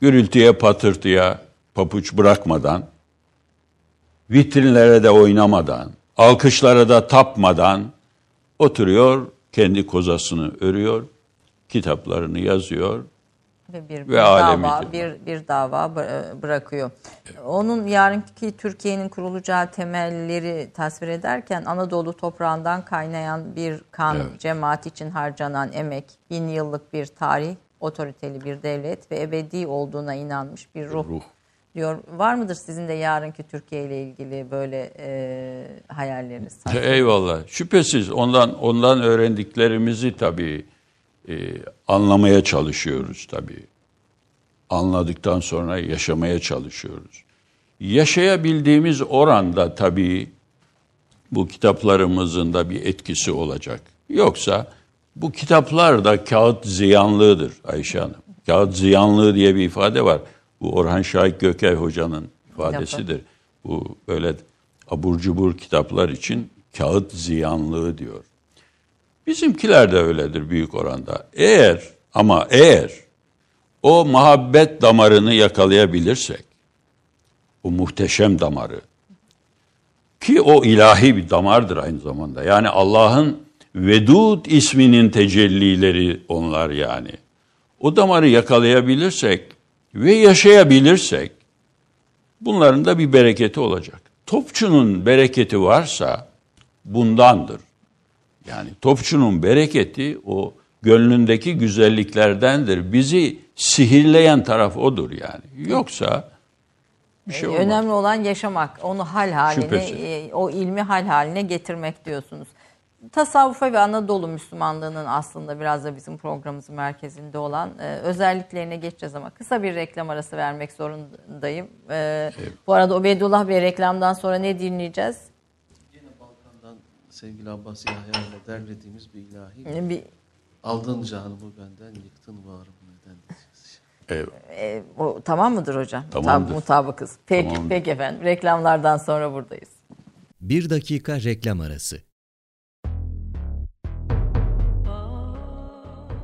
gürültüye patırtıya papuç bırakmadan, vitrinlere de oynamadan, alkışlara da tapmadan oturuyor, kendi kozasını örüyor, kitaplarını yazıyor ve bir, bir ve dava bir bir dava bırakıyor. Evet. Onun yarınki Türkiye'nin kurulacağı temelleri tasvir ederken Anadolu toprağından kaynayan bir kan, evet. cemaat için harcanan emek, bin yıllık bir tarih, otoriteli bir devlet ve ebedi olduğuna inanmış bir ruh. ruh. Diyor. Var mıdır sizin de yarınki Türkiye ile ilgili böyle e, hayalleriniz? Eyvallah. Şüphesiz ondan ondan öğrendiklerimizi tabii e, anlamaya çalışıyoruz tabii. Anladıktan sonra yaşamaya çalışıyoruz. Yaşayabildiğimiz oranda tabii bu kitaplarımızın da bir etkisi olacak. Yoksa bu kitaplar da kağıt ziyanlığıdır Ayşe Hanım. Kağıt ziyanlığı diye bir ifade var. Bu Orhan Şahik Gökay Hoca'nın ifadesidir. Bu böyle abur cubur kitaplar için kağıt ziyanlığı diyor. Bizimkiler de öyledir büyük oranda. Eğer ama eğer o muhabbet damarını yakalayabilirsek, o muhteşem damarı, ki o ilahi bir damardır aynı zamanda. Yani Allah'ın Vedud isminin tecellileri onlar yani. O damarı yakalayabilirsek ve yaşayabilirsek, Bunların da bir bereketi olacak. Topçunun bereketi varsa bundandır. Yani topçunun bereketi o gönlündeki güzelliklerdendir. Bizi sihirleyen taraf odur yani. Yoksa bir şey olmaz. Önemli olan yaşamak, onu hal haline, Şüphesiz. e, o ilmi hal haline getirmek diyorsunuz. Tasavvufa ve Anadolu Müslümanlığının aslında biraz da bizim programımızın merkezinde olan e, özelliklerine geçeceğiz ama kısa bir reklam arası vermek zorundayım. E, Bu arada Ubeydullah Bey reklamdan sonra ne dinleyeceğiz? Sevgili Abbas Yahya ile derlediğimiz bir ilahi. E, Bir, Aldın canımı benden, yıktın varımı neden diyeceğiz. Evet. e, o, tamam mıdır hocam? Tamamdır. Tam mutabıkız. Peki, Tamamdır. peki efendim. Reklamlardan sonra buradayız. Bir dakika reklam arası.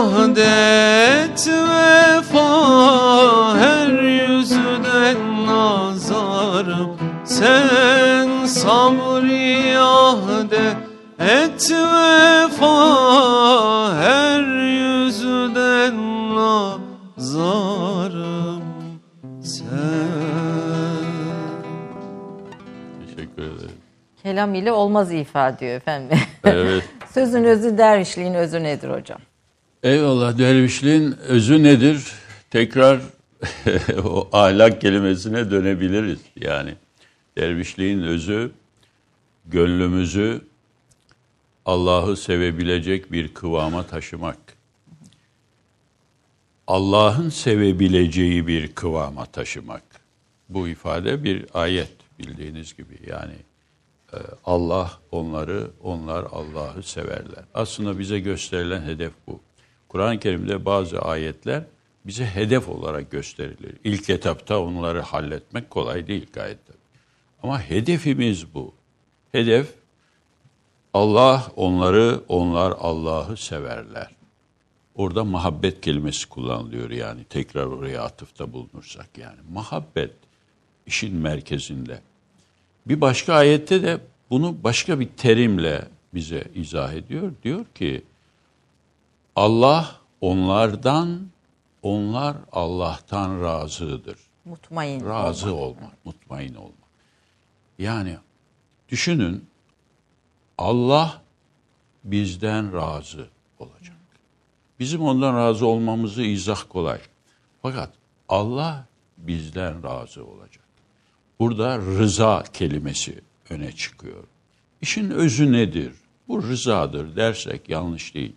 Sabri ahdet vefa Her yüzden nazarım Sen sabri ahdet Et vefa her yüzden nazarım sen Teşekkür ederim. Kelam ile olmaz ifa diyor efendim. Evet. Sözün özü dervişliğin özü nedir hocam? Eyvallah dervişliğin özü nedir? Tekrar o ahlak kelimesine dönebiliriz. Yani dervişliğin özü gönlümüzü Allah'ı sevebilecek bir kıvama taşımak. Allah'ın sevebileceği bir kıvama taşımak. Bu ifade bir ayet bildiğiniz gibi. Yani e, Allah onları, onlar Allah'ı severler. Aslında bize gösterilen hedef bu. Kur'an-ı Kerim'de bazı ayetler bize hedef olarak gösterilir. İlk etapta onları halletmek kolay değil gayet tabii. Ama hedefimiz bu. Hedef Allah onları, onlar Allah'ı severler. Orada muhabbet kelimesi kullanılıyor yani tekrar oraya atıfta bulunursak yani. Muhabbet işin merkezinde. Bir başka ayette de bunu başka bir terimle bize izah ediyor. Diyor ki Allah onlardan, onlar Allah'tan razıdır. Mutmain Razı olmak. olmak, mutmain olmak. Yani düşünün Allah bizden razı olacak. Bizim ondan razı olmamızı izah kolay. Fakat Allah bizden razı olacak. Burada rıza kelimesi öne çıkıyor. İşin özü nedir? Bu rızadır dersek yanlış değil.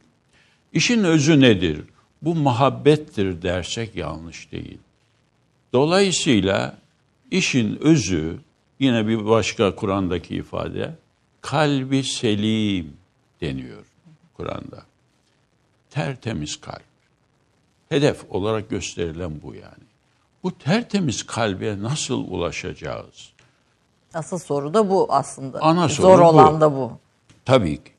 İşin özü nedir? Bu muhabbettir dersek yanlış değil. Dolayısıyla işin özü yine bir başka Kur'an'daki ifade kalbi selim deniyor Kur'an'da. Tertemiz kalp. Hedef olarak gösterilen bu yani. Bu tertemiz kalbe nasıl ulaşacağız? Asıl soru da bu aslında. Ana Zor soru bu. olan da bu. Tabii ki.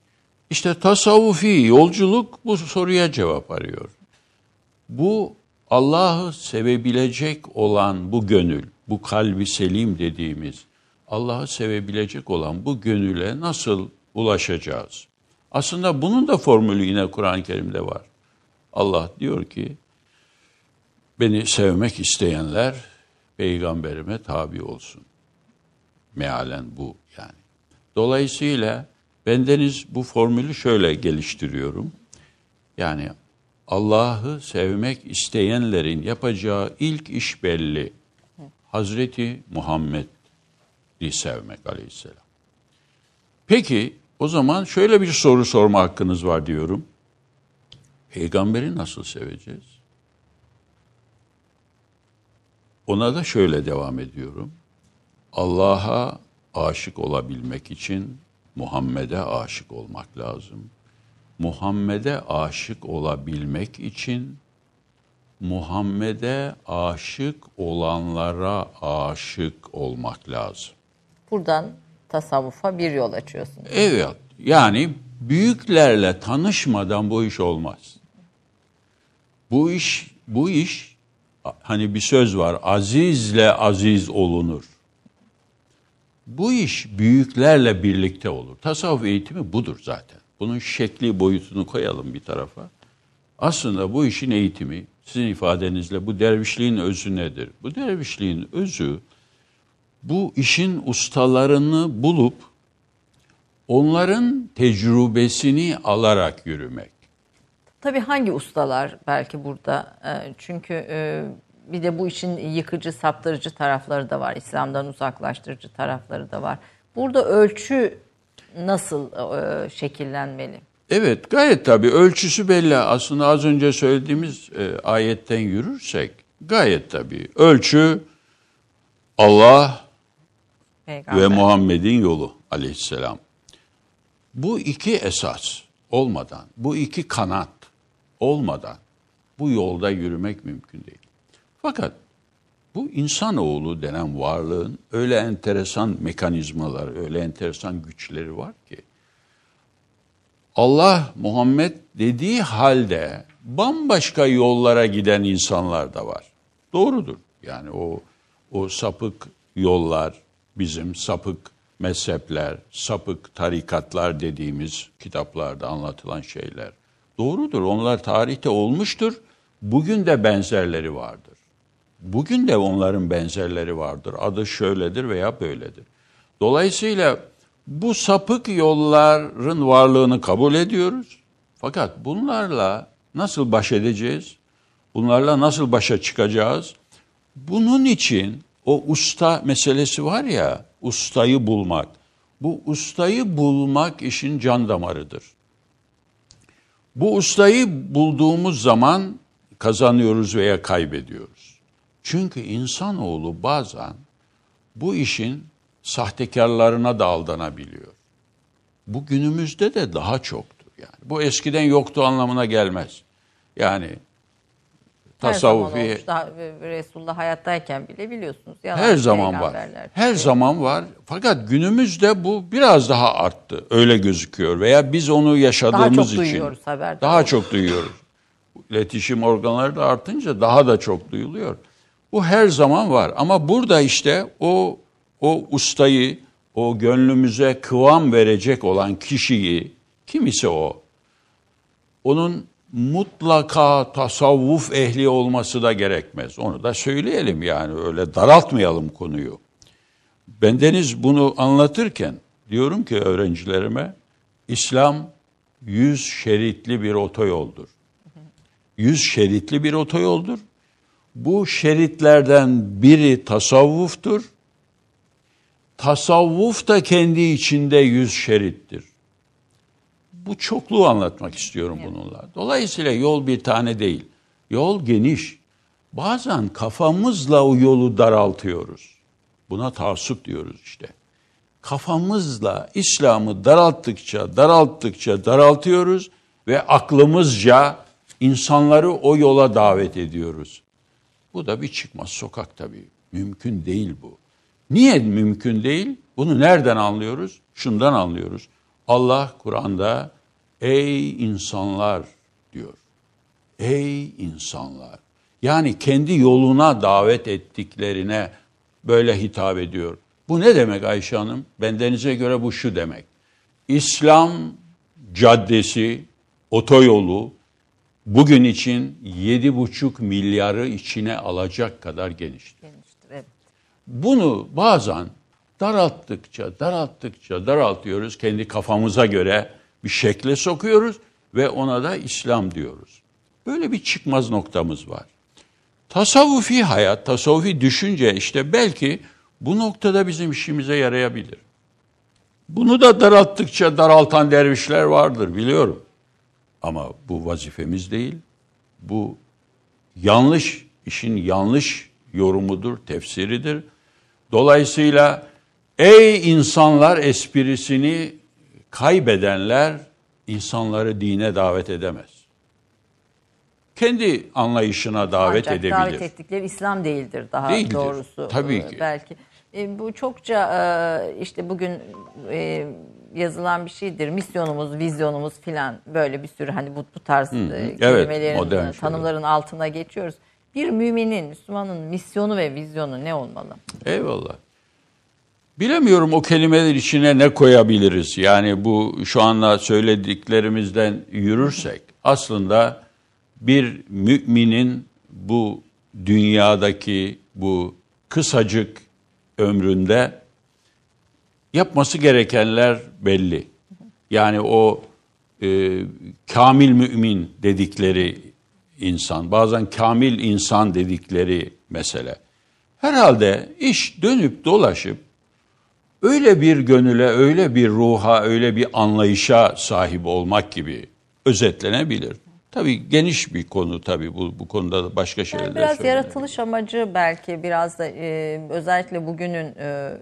İşte tasavvufi yolculuk bu soruya cevap arıyor. Bu Allah'ı sevebilecek olan bu gönül, bu kalbi selim dediğimiz Allah'ı sevebilecek olan bu gönüle nasıl ulaşacağız? Aslında bunun da formülü yine Kur'an-ı Kerim'de var. Allah diyor ki, beni sevmek isteyenler peygamberime tabi olsun. Mealen bu yani. Dolayısıyla bendeniz bu formülü şöyle geliştiriyorum. Yani Allah'ı sevmek isteyenlerin yapacağı ilk iş belli. Hazreti Muhammed'i sevmek aleyhisselam. Peki o zaman şöyle bir soru sorma hakkınız var diyorum. Peygamberi nasıl seveceğiz? Ona da şöyle devam ediyorum. Allah'a aşık olabilmek için Muhammed'e aşık olmak lazım. Muhammed'e aşık olabilmek için Muhammed'e aşık olanlara aşık olmak lazım. Buradan tasavvufa bir yol açıyorsunuz. Evet. Yani büyüklerle tanışmadan bu iş olmaz. Bu iş bu iş hani bir söz var. Azizle aziz olunur. Bu iş büyüklerle birlikte olur. Tasavvuf eğitimi budur zaten. Bunun şekli boyutunu koyalım bir tarafa. Aslında bu işin eğitimi sizin ifadenizle bu dervişliğin özü nedir? Bu dervişliğin özü bu işin ustalarını bulup onların tecrübesini alarak yürümek. Tabii hangi ustalar belki burada? Ee, Çünkü e, bir de bu işin yıkıcı, saptırıcı tarafları da var. İslam'dan uzaklaştırıcı tarafları da var. Burada ölçü nasıl e, şekillenmeli? Evet gayet tabii ölçüsü belli. Aslında az önce söylediğimiz e, ayetten yürürsek gayet tabii. Ölçü Allah Peygamber. ve Muhammed'in yolu aleyhisselam. Bu iki esas olmadan, bu iki kanat olmadan bu yolda yürümek mümkün değil. Fakat bu insanoğlu denen varlığın öyle enteresan mekanizmaları, öyle enteresan güçleri var ki Allah Muhammed dediği halde bambaşka yollara giden insanlar da var. Doğrudur. Yani o o sapık yollar bizim sapık mezhepler, sapık tarikatlar dediğimiz kitaplarda anlatılan şeyler doğrudur. Onlar tarihte olmuştur. Bugün de benzerleri vardır. Bugün de onların benzerleri vardır. Adı şöyledir veya böyledir. Dolayısıyla bu sapık yolların varlığını kabul ediyoruz. Fakat bunlarla nasıl baş edeceğiz? Bunlarla nasıl başa çıkacağız? Bunun için o usta meselesi var ya, ustayı bulmak. Bu ustayı bulmak işin can damarıdır. Bu ustayı bulduğumuz zaman kazanıyoruz veya kaybediyoruz. Çünkü insanoğlu bazen bu işin sahtekarlarına da aldanabiliyor. Bu günümüzde de daha çoktur yani. Bu eskiden yoktu anlamına gelmez. Yani tasavvufi Her zaman olmuş. Daha Resulullah hayattayken bile biliyorsunuz. Yalan her zaman var. Her çıkıyor. zaman var. Fakat günümüzde bu biraz daha arttı. Öyle gözüküyor veya biz onu Daha yaşadığımız çok için duyuyoruz haber. daha çok duyuyoruz. İletişim organları da artınca daha da çok duyuluyor. Bu her zaman var ama burada işte o o ustayı, o gönlümüze kıvam verecek olan kişiyi kim ise o onun mutlaka tasavvuf ehli olması da gerekmez. Onu da söyleyelim yani öyle daraltmayalım konuyu. Bendeniz bunu anlatırken diyorum ki öğrencilerime İslam yüz şeritli bir otoyoldur. Yüz şeritli bir otoyoldur. Bu şeritlerden biri tasavvuftur. Tasavvuf da kendi içinde yüz şerittir. Bu çokluğu anlatmak istiyorum bununla. Dolayısıyla yol bir tane değil. Yol geniş. Bazen kafamızla o yolu daraltıyoruz. Buna taassup diyoruz işte. Kafamızla İslam'ı daralttıkça, daralttıkça daraltıyoruz ve aklımızca insanları o yola davet ediyoruz. Bu da bir çıkmaz sokak tabii. Mümkün değil bu. Niye mümkün değil? Bunu nereden anlıyoruz? Şundan anlıyoruz. Allah Kur'an'da ey insanlar diyor. Ey insanlar. Yani kendi yoluna davet ettiklerine böyle hitap ediyor. Bu ne demek Ayşe Hanım? Bendenize göre bu şu demek. İslam caddesi, otoyolu bugün için yedi buçuk milyarı içine alacak kadar geniştir. Geniştir, evet. Bunu bazen daralttıkça, daralttıkça daraltıyoruz. Kendi kafamıza göre bir şekle sokuyoruz ve ona da İslam diyoruz. Böyle bir çıkmaz noktamız var. Tasavvufi hayat, tasavvufi düşünce işte belki bu noktada bizim işimize yarayabilir. Bunu da daralttıkça daraltan dervişler vardır biliyorum. Ama bu vazifemiz değil. Bu yanlış, işin yanlış yorumudur, tefsiridir. Dolayısıyla ey insanlar esprisini kaybedenler insanları dine davet edemez. Kendi anlayışına davet Ancak edebilir. davet ettikleri İslam değildir daha Değildir. doğrusu. Tabii e, ki. Belki. E, bu çokça e, işte bugün e, yazılan bir şeydir. Misyonumuz, vizyonumuz filan böyle bir sürü hani bu, bu tarz Evet, kelimelerin, e, şeyler. tanımların altına geçiyoruz. Bir müminin, Müslümanın misyonu ve vizyonu ne olmalı? Eyvallah. Bilemiyorum o kelimeler içine ne koyabiliriz. Yani bu şu anda söylediklerimizden yürürsek aslında bir müminin bu dünyadaki bu kısacık ömründe yapması gerekenler belli. Yani o e, kamil mümin dedikleri insan, bazen kamil insan dedikleri mesele. Herhalde iş dönüp dolaşıp öyle bir gönüle, öyle bir ruha, öyle bir anlayışa sahip olmak gibi özetlenebilir. Tabii geniş bir konu tabii bu, bu konuda da başka şeyler Yani biraz yaratılış amacı belki biraz da e, özellikle bugünün e,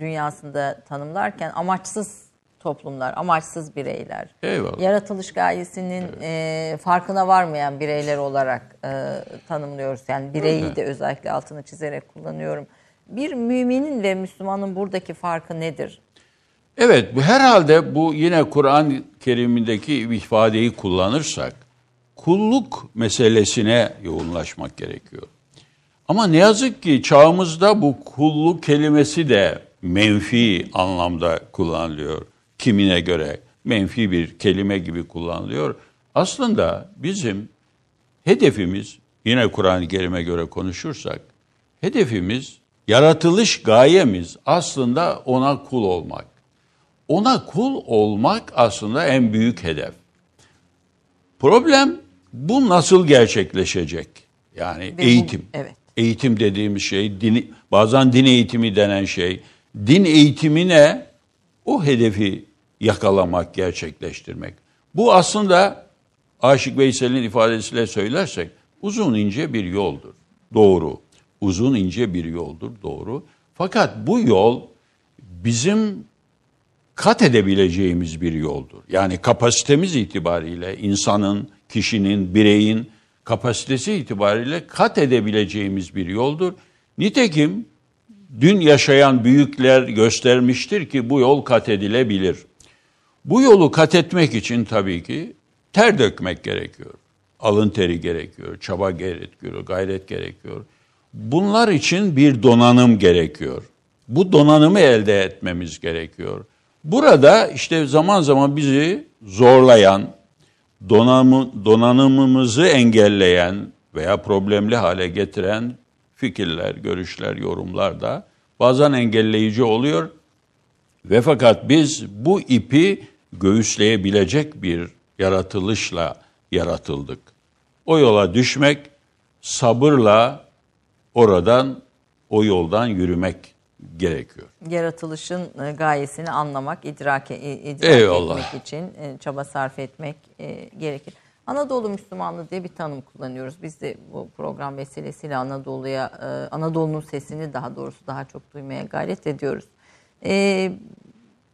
dünyasında tanımlarken amaçsız toplumlar, amaçsız bireyler. Eyvallah. Yaratılış gayesinin e, farkına varmayan bireyler olarak e, tanımlıyoruz. Yani bireyi Öyle. de özellikle altını çizerek kullanıyorum. Bir müminin ve Müslümanın buradaki farkı nedir? Evet, bu herhalde bu yine Kur'an-ı Kerim'indeki ifadeyi kullanırsak kulluk meselesine yoğunlaşmak gerekiyor. Ama ne yazık ki çağımızda bu kulluk kelimesi de menfi anlamda kullanılıyor. Kimine göre menfi bir kelime gibi kullanılıyor. Aslında bizim hedefimiz yine Kur'an-ı Kerim'e göre konuşursak hedefimiz yaratılış gayemiz aslında ona kul olmak. Ona kul olmak aslında en büyük hedef. Problem bu nasıl gerçekleşecek? Yani bu- eğitim. evet. Eğitim dediğimiz şey, din, bazen din eğitimi denen şey. Din eğitimine o hedefi yakalamak, gerçekleştirmek. Bu aslında Aşık Veysel'in ifadesiyle söylersek uzun ince bir yoldur. Doğru. Uzun ince bir yoldur. Doğru. Fakat bu yol bizim kat edebileceğimiz bir yoldur. Yani kapasitemiz itibariyle insanın, kişinin, bireyin kapasitesi itibariyle kat edebileceğimiz bir yoldur. Nitekim dün yaşayan büyükler göstermiştir ki bu yol kat edilebilir. Bu yolu kat etmek için tabii ki ter dökmek gerekiyor. Alın teri gerekiyor, çaba gerekiyor, gayret gerekiyor. Bunlar için bir donanım gerekiyor. Bu donanımı elde etmemiz gerekiyor. Burada işte zaman zaman bizi zorlayan, donanımı, donanımımızı engelleyen veya problemli hale getiren fikirler, görüşler, yorumlar da bazen engelleyici oluyor. Ve fakat biz bu ipi göğüsleyebilecek bir yaratılışla yaratıldık. O yola düşmek, sabırla oradan, o yoldan yürümek gerekiyor. Yaratılışın e, gayesini anlamak, idrak, e, idrak Eyvallah. etmek için e, çaba sarf etmek gerekir. Anadolu Müslümanlığı diye bir tanım kullanıyoruz. Biz de bu program vesilesiyle Anadolu'ya, e, Anadolu'nun sesini daha doğrusu daha çok duymaya gayret ediyoruz. E,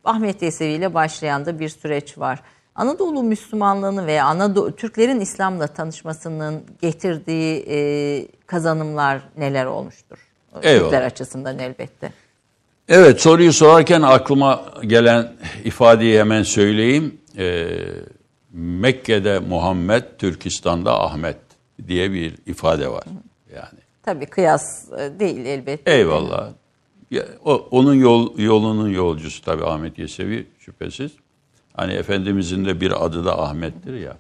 Ahmet Yesevi ile başlayan da bir süreç var. Anadolu Müslümanlığını veya Anadolu Türklerin İslam'la tanışmasının getirdiği e, kazanımlar neler olmuştur? Eyvallah. Türkler açısından elbette. Evet soruyu sorarken aklıma gelen ifadeyi hemen söyleyeyim. Ee, Mekke'de Muhammed, Türkistan'da Ahmet diye bir ifade var. Yani Tabii kıyas e, değil elbette. eyvallah. Ya, o, onun yol, yolunun yolcusu tabii Ahmet Yesevi şüphesiz. Hani Efendimizin de bir adı da Ahmet'tir ya.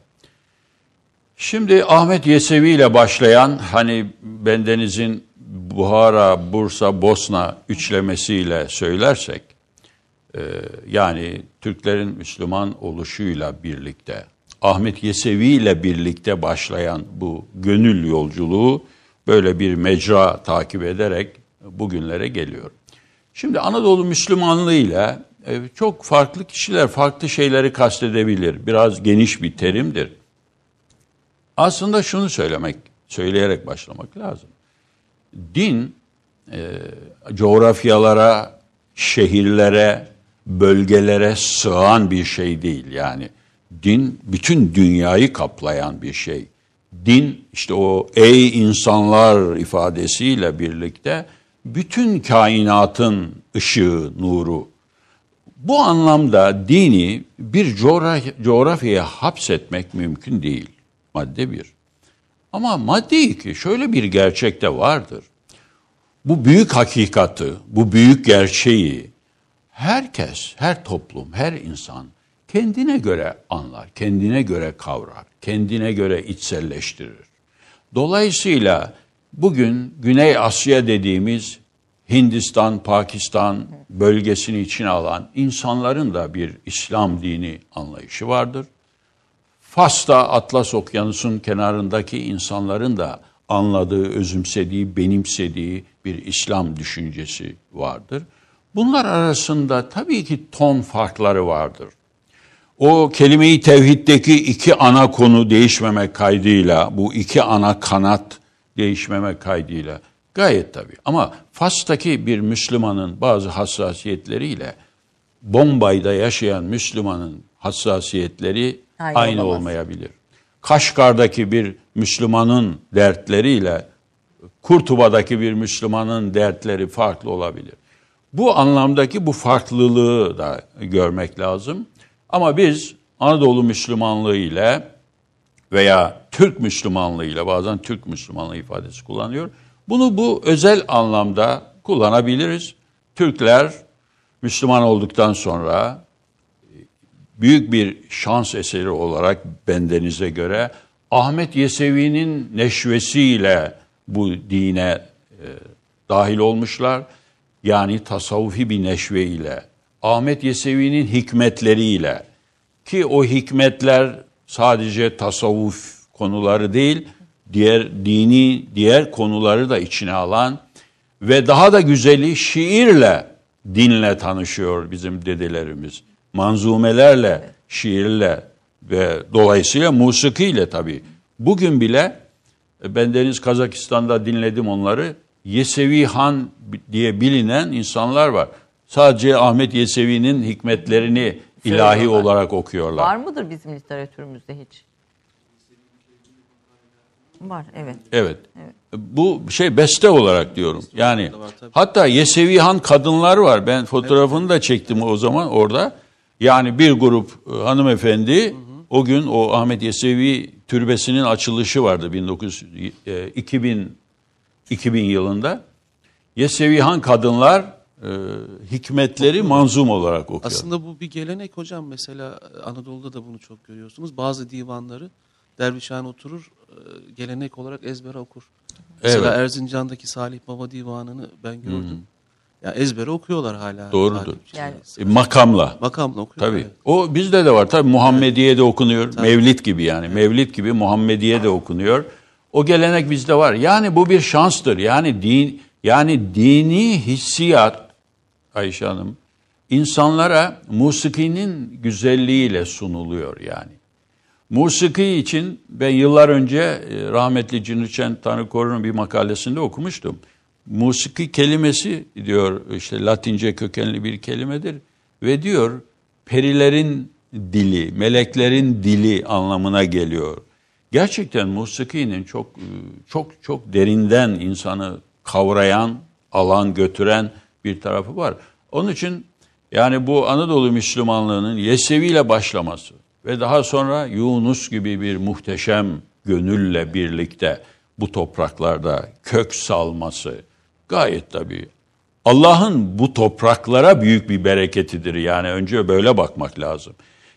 Şimdi Ahmet Yesevi ile başlayan hani bendenizin Buhara, Bursa, Bosna üçlemesiyle söylersek yani Türklerin Müslüman oluşuyla birlikte Ahmet Yesevi ile birlikte başlayan bu gönül yolculuğu böyle bir mecra takip ederek bugünlere geliyor. Şimdi Anadolu Müslümanlığı ile çok farklı kişiler farklı şeyleri kastedebilir. Biraz geniş bir terimdir. Aslında şunu söylemek, söyleyerek başlamak lazım. Din e, coğrafyalara, şehirlere, bölgelere sığan bir şey değil. Yani din bütün dünyayı kaplayan bir şey. Din işte o ey insanlar ifadesiyle birlikte bütün kainatın ışığı, nuru. Bu anlamda dini bir coğrafya, coğrafyaya hapsetmek mümkün değil. Madde bir. Ama madde iki şöyle bir gerçek de vardır. Bu büyük hakikati, bu büyük gerçeği herkes, her toplum, her insan kendine göre anlar, kendine göre kavrar, kendine göre içselleştirir. Dolayısıyla bugün Güney Asya dediğimiz Hindistan, Pakistan bölgesini içine alan insanların da bir İslam dini anlayışı vardır. Fas'ta Atlas Okyanusu'nun kenarındaki insanların da anladığı, özümsediği, benimsediği bir İslam düşüncesi vardır. Bunlar arasında tabii ki ton farkları vardır. O kelime-i tevhiddeki iki ana konu değişmemek kaydıyla, bu iki ana kanat değişmemek kaydıyla gayet tabii. Ama Fas'taki bir Müslümanın bazı hassasiyetleriyle Bombay'da yaşayan Müslümanın hassasiyetleri Aynı aynı, olamaz. olmayabilir. Kaşgar'daki bir Müslümanın dertleriyle Kurtuba'daki bir Müslümanın dertleri farklı olabilir. Bu anlamdaki bu farklılığı da görmek lazım. Ama biz Anadolu Müslümanlığı ile veya Türk Müslümanlığı ile bazen Türk Müslümanlığı ifadesi kullanıyor. Bunu bu özel anlamda kullanabiliriz. Türkler Müslüman olduktan sonra büyük bir şans eseri olarak bendenize göre Ahmet Yesevi'nin neşvesiyle bu dine e, dahil olmuşlar. Yani tasavvufi bir neşve ile, Ahmet Yesevi'nin hikmetleriyle ki o hikmetler sadece tasavvuf konuları değil, diğer dini diğer konuları da içine alan ve daha da güzeli şiirle dinle tanışıyor bizim dedelerimiz. Manzumelerle, şiirle ve dolayısıyla musikiyle tabii. Bugün bile e, ben Deniz Kazakistan'da dinledim onları. Yesevi Han diye bilinen insanlar var. Sadece Ahmet Yesevi'nin hikmetlerini ilahi olarak okuyorlar. Var mıdır bizim literatürümüzde hiç? Var, evet. Evet. Bu şey beste olarak diyorum. Yani hatta Yesevi Han kadınlar var. Ben fotoğrafını da çektim o zaman orada. Yani bir grup e, hanımefendi o gün o Ahmet Yesevi türbesinin açılışı vardı 1900 2000 2000 yılında. Yesevi Han kadınlar e, hikmetleri manzum olarak okuyor. Aslında bu bir gelenek hocam. Mesela Anadolu'da da bunu çok görüyorsunuz. Bazı divanları dervişhane oturur, e, gelenek olarak ezbere okur. Mesela Evet. Erzincan'daki Salih Baba divanını ben gördüm. Ya ezbere okuyorlar hala. Doğrudur. Yani- E, makamla. Makamla okuyor. Tabii. evet. O bizde de var. Tabii Muhammediye de okunuyor. Mevlid gibi yani. Mevlid gibi Muhammediye de okunuyor. O gelenek bizde var. Yani bu bir şanstır. Yani din yani dini hissiyat Ayşe Hanım insanlara musikinin güzelliğiyle sunuluyor yani. Musiki için ben yıllar önce e, rahmetli Cünüçen Tanrı Korun'un bir makalesinde okumuştum. Musiki kelimesi diyor işte Latince kökenli bir kelimedir ve diyor perilerin dili, meleklerin dili anlamına geliyor. Gerçekten musikinin çok e, çok çok derinden insanı kavrayan, alan götüren bir tarafı var. Onun için yani bu Anadolu Müslümanlığının Yesevi ile başlaması ve daha sonra Yunus gibi bir muhteşem gönülle birlikte bu topraklarda kök salması gayet tabii. Allah'ın bu topraklara büyük bir bereketidir. Yani önce böyle bakmak lazım.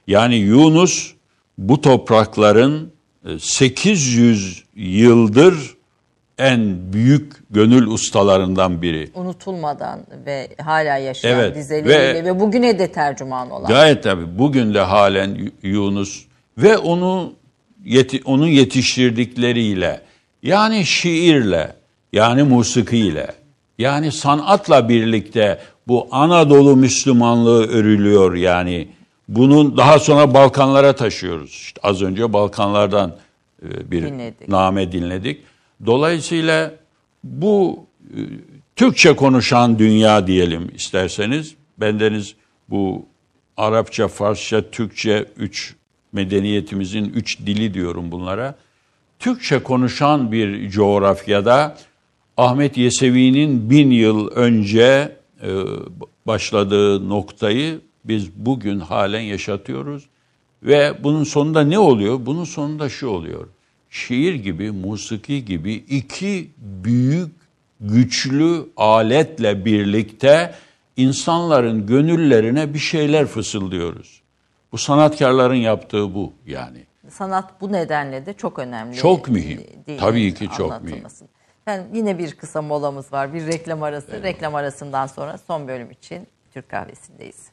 Yani Yunus bu toprakların 800 yıldır en büyük gönül ustalarından biri. Unutulmadan ve hala yaşayan Evet, dizeleriyle ve, ve- bugüne de tercüman olan. Gayet tabii bugün de halen Yunus ve onu yeti, onun yetiştirdikleriyle yani şiirle yani musikiyle yani sanatla birlikte bu Anadolu Müslümanlığı örülüyor yani. Bunun daha sonra Balkanlara taşıyoruz. İşte az önce Balkanlardan e, bir Dinledik. name dinledik. Dolayısıyla bu e, Türkçe konuşan dünya diyelim isterseniz. Bendeniz bu Arapça, Farsça, Türkçe üç medeniyetimizin üç dili diyorum bunlara. Türkçe konuşan bir coğrafyada Ahmet Yesevi'nin bin yıl önce e, başladığı noktayı biz bugün halen yaşatıyoruz. Ve bunun sonunda ne oluyor? Bunun sonunda şu oluyor. Şiir gibi, musiki gibi iki büyük, güçlü aletle birlikte insanların gönüllerine bir şeyler fısıldıyoruz. Bu sanatkarların yaptığı bu yani. Sanat bu nedenle de çok önemli. Çok mühim. Dinin Tabii ki çok anlatılması. Yani yine bir kısa molamız var. Bir reklam arası. Reklam arasından sonra son bölüm için Türk kahvesindeyiz.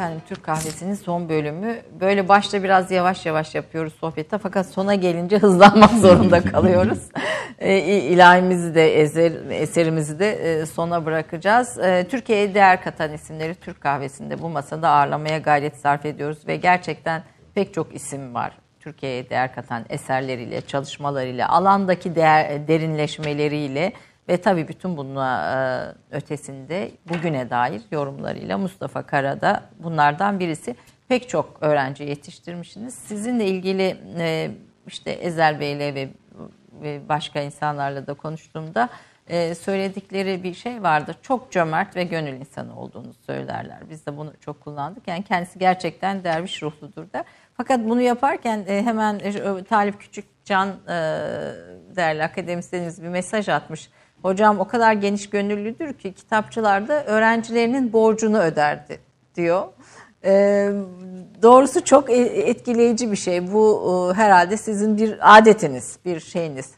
Efendim Türk Kahvesi'nin son bölümü. Böyle başta biraz yavaş yavaş yapıyoruz sohbette fakat sona gelince hızlanmak zorunda kalıyoruz. e, ilahimizi de eser, eserimizi de e, sona bırakacağız. E, Türkiye'ye değer katan isimleri Türk Kahvesi'nde bu masada ağırlamaya gayret sarf ediyoruz ve gerçekten pek çok isim var. Türkiye'ye değer katan eserleriyle, çalışmalarıyla, alandaki değer, derinleşmeleriyle ve tabii bütün bunun e, ötesinde bugüne dair yorumlarıyla Mustafa Kara da bunlardan birisi. Pek çok öğrenci yetiştirmişsiniz. Sizinle ilgili e, işte Ezel Bey'le ve, başka insanlarla da konuştuğumda e, söyledikleri bir şey vardır. Çok cömert ve gönül insanı olduğunu söylerler. Biz de bunu çok kullandık. Yani kendisi gerçekten derviş ruhludur da. Fakat bunu yaparken hemen Talip Küçükcan değerli akademisyenimiz bir mesaj atmış Hocam o kadar geniş gönüllüdür ki kitapçılarda öğrencilerinin borcunu öderdi diyor. Ee, doğrusu çok e, etkileyici bir şey. Bu e, herhalde sizin bir adetiniz, bir şeyiniz.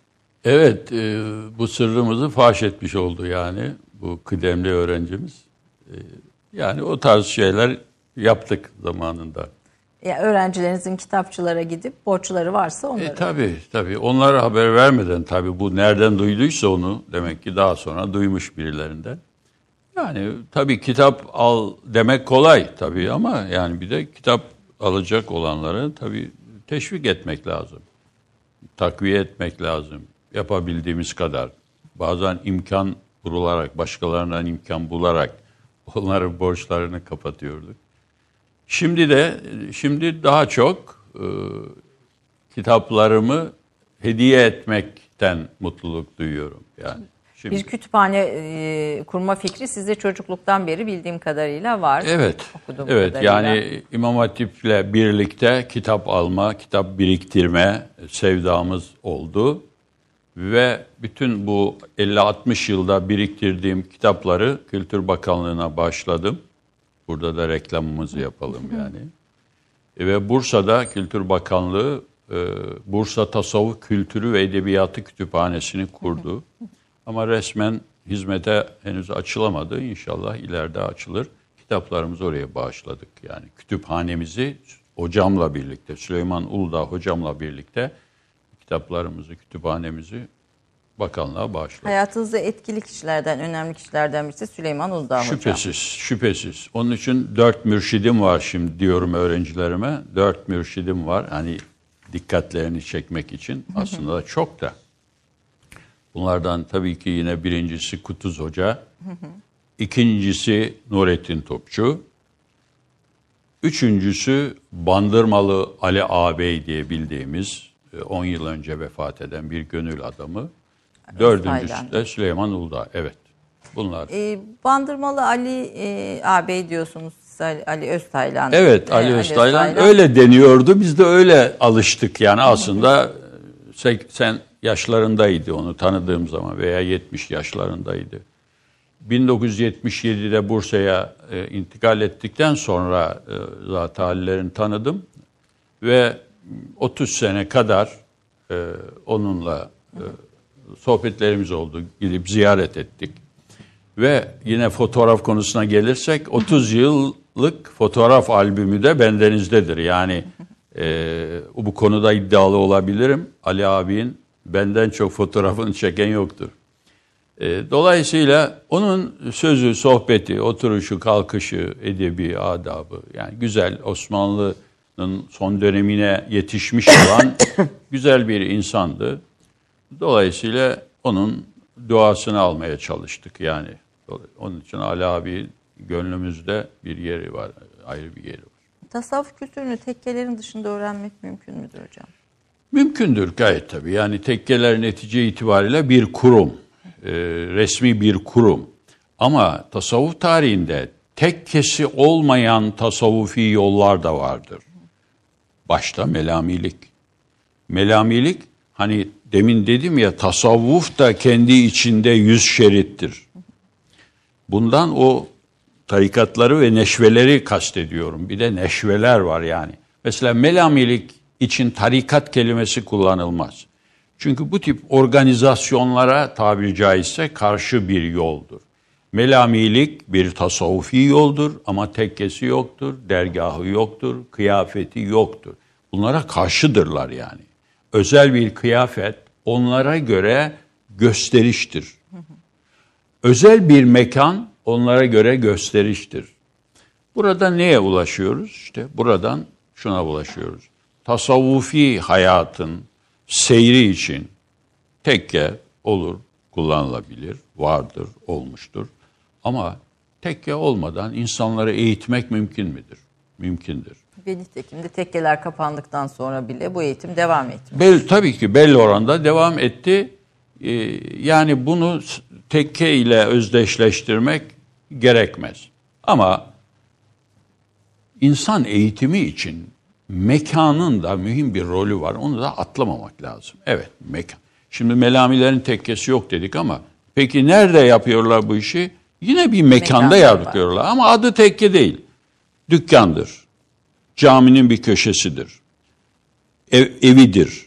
Evet, e, bu sırrımızı faş etmiş oldu yani bu kıdemli öğrencimiz. E, yani o tarz şeyler yaptık zamanında. Ya öğrencilerinizin kitapçılara gidip borçları varsa onları. E, tabii tabii. Onlara haber vermeden tabii bu nereden duyduysa onu demek ki daha sonra duymuş birilerinden. Yani tabii kitap al demek kolay tabii ama yani bir de kitap alacak olanları tabii teşvik etmek lazım. Takviye etmek lazım. Yapabildiğimiz kadar. Bazen imkan bularak, başkalarından imkan bularak onların borçlarını kapatıyorduk. Şimdi de şimdi daha çok e, kitaplarımı hediye etmekten mutluluk duyuyorum yani. Şimdi. Bir kütüphane e, kurma fikri sizde çocukluktan beri bildiğim kadarıyla var. Evet. Evet kadarıyla. yani İmam Hatip'le birlikte kitap alma, kitap biriktirme sevdamız oldu. Ve bütün bu 50-60 yılda biriktirdiğim kitapları Kültür Bakanlığı'na başladım. Burada da reklamımızı yapalım yani. E, ve Bursa'da Kültür Bakanlığı e, Bursa Tasavvuf Kültürü ve Edebiyatı Kütüphanesi'ni kurdu. Ama resmen hizmete henüz açılamadı. İnşallah ileride açılır. Kitaplarımızı oraya bağışladık. Yani kütüphanemizi hocamla birlikte, Süleyman Uludağ hocamla birlikte kitaplarımızı, kütüphanemizi bakanlığa bağışladı. Hayatınızda etkili kişilerden, önemli kişilerden birisi Süleyman Uzdağ Hocam. Şüphesiz, şüphesiz. Onun için dört mürşidim var şimdi diyorum öğrencilerime. Dört mürşidim var. Hani dikkatlerini çekmek için. Aslında çok da. Bunlardan tabii ki yine birincisi Kutuz Hoca. ikincisi Nurettin Topçu. Üçüncüsü Bandırmalı Ali Ağabey diye bildiğimiz 10 e, yıl önce vefat eden bir gönül adamı. Dördüncüsü de Süleyman Uludağ. Evet. Bunlar. E, Bandırmalı Ali e, ağabey diyorsunuz. Ali Öztaylan. Evet e, Ali Öztaylan. Öztaylan. Öyle deniyordu. Biz de öyle alıştık yani aslında sen yaşlarındaydı onu tanıdığım zaman veya 70 yaşlarındaydı. 1977'de Bursa'ya e, intikal ettikten sonra e, zaten hallerini tanıdım ve 30 sene kadar e, onunla e, sohbetlerimiz oldu. Gidip ziyaret ettik. Ve yine fotoğraf konusuna gelirsek 30 yıllık fotoğraf albümü de bendenizdedir. Yani e, bu konuda iddialı olabilirim. Ali abinin benden çok fotoğrafını çeken yoktur. E, dolayısıyla onun sözü, sohbeti, oturuşu, kalkışı, edebi, adabı yani güzel Osmanlı'nın son dönemine yetişmiş olan güzel bir insandı. Dolayısıyla onun duasını almaya çalıştık yani. Onun için Ali abi gönlümüzde bir yeri var, ayrı bir yeri var. Tasavvuf kültürünü tekkelerin dışında öğrenmek mümkün müdür hocam? Mümkündür gayet tabii. Yani tekkeler netice itibariyle bir kurum, e, resmi bir kurum. Ama tasavvuf tarihinde tekkesi olmayan tasavvufi yollar da vardır. Başta melamilik. Melamilik hani demin dedim ya tasavvuf da kendi içinde yüz şerittir. Bundan o tarikatları ve neşveleri kastediyorum. Bir de neşveler var yani. Mesela melamilik için tarikat kelimesi kullanılmaz. Çünkü bu tip organizasyonlara tabiri caizse karşı bir yoldur. Melamilik bir tasavvufi yoldur ama tekkesi yoktur, dergahı yoktur, kıyafeti yoktur. Bunlara karşıdırlar yani. Özel bir kıyafet onlara göre gösteriştir. Özel bir mekan onlara göre gösteriştir. Burada neye ulaşıyoruz? İşte buradan şuna ulaşıyoruz. Tasavvufi hayatın seyri için tekke olur, kullanılabilir, vardır, olmuştur. Ama tekke olmadan insanları eğitmek mümkün müdür? Mümkündür. Ve nitekim de tekkeler kapandıktan sonra bile bu eğitim devam etti. Bel, tabii ki belli oranda devam etti. Ee, yani bunu tekke ile özdeşleştirmek gerekmez. Ama insan eğitimi için mekanın da mühim bir rolü var. Onu da atlamamak lazım. Evet, mekan. Şimdi melamilerin tekkesi yok dedik ama peki nerede yapıyorlar bu işi? Yine bir mekanda Mekanda yapıyorlar ama adı tekke değil. Dükkandır. Caminin bir köşesidir. Ev, evidir.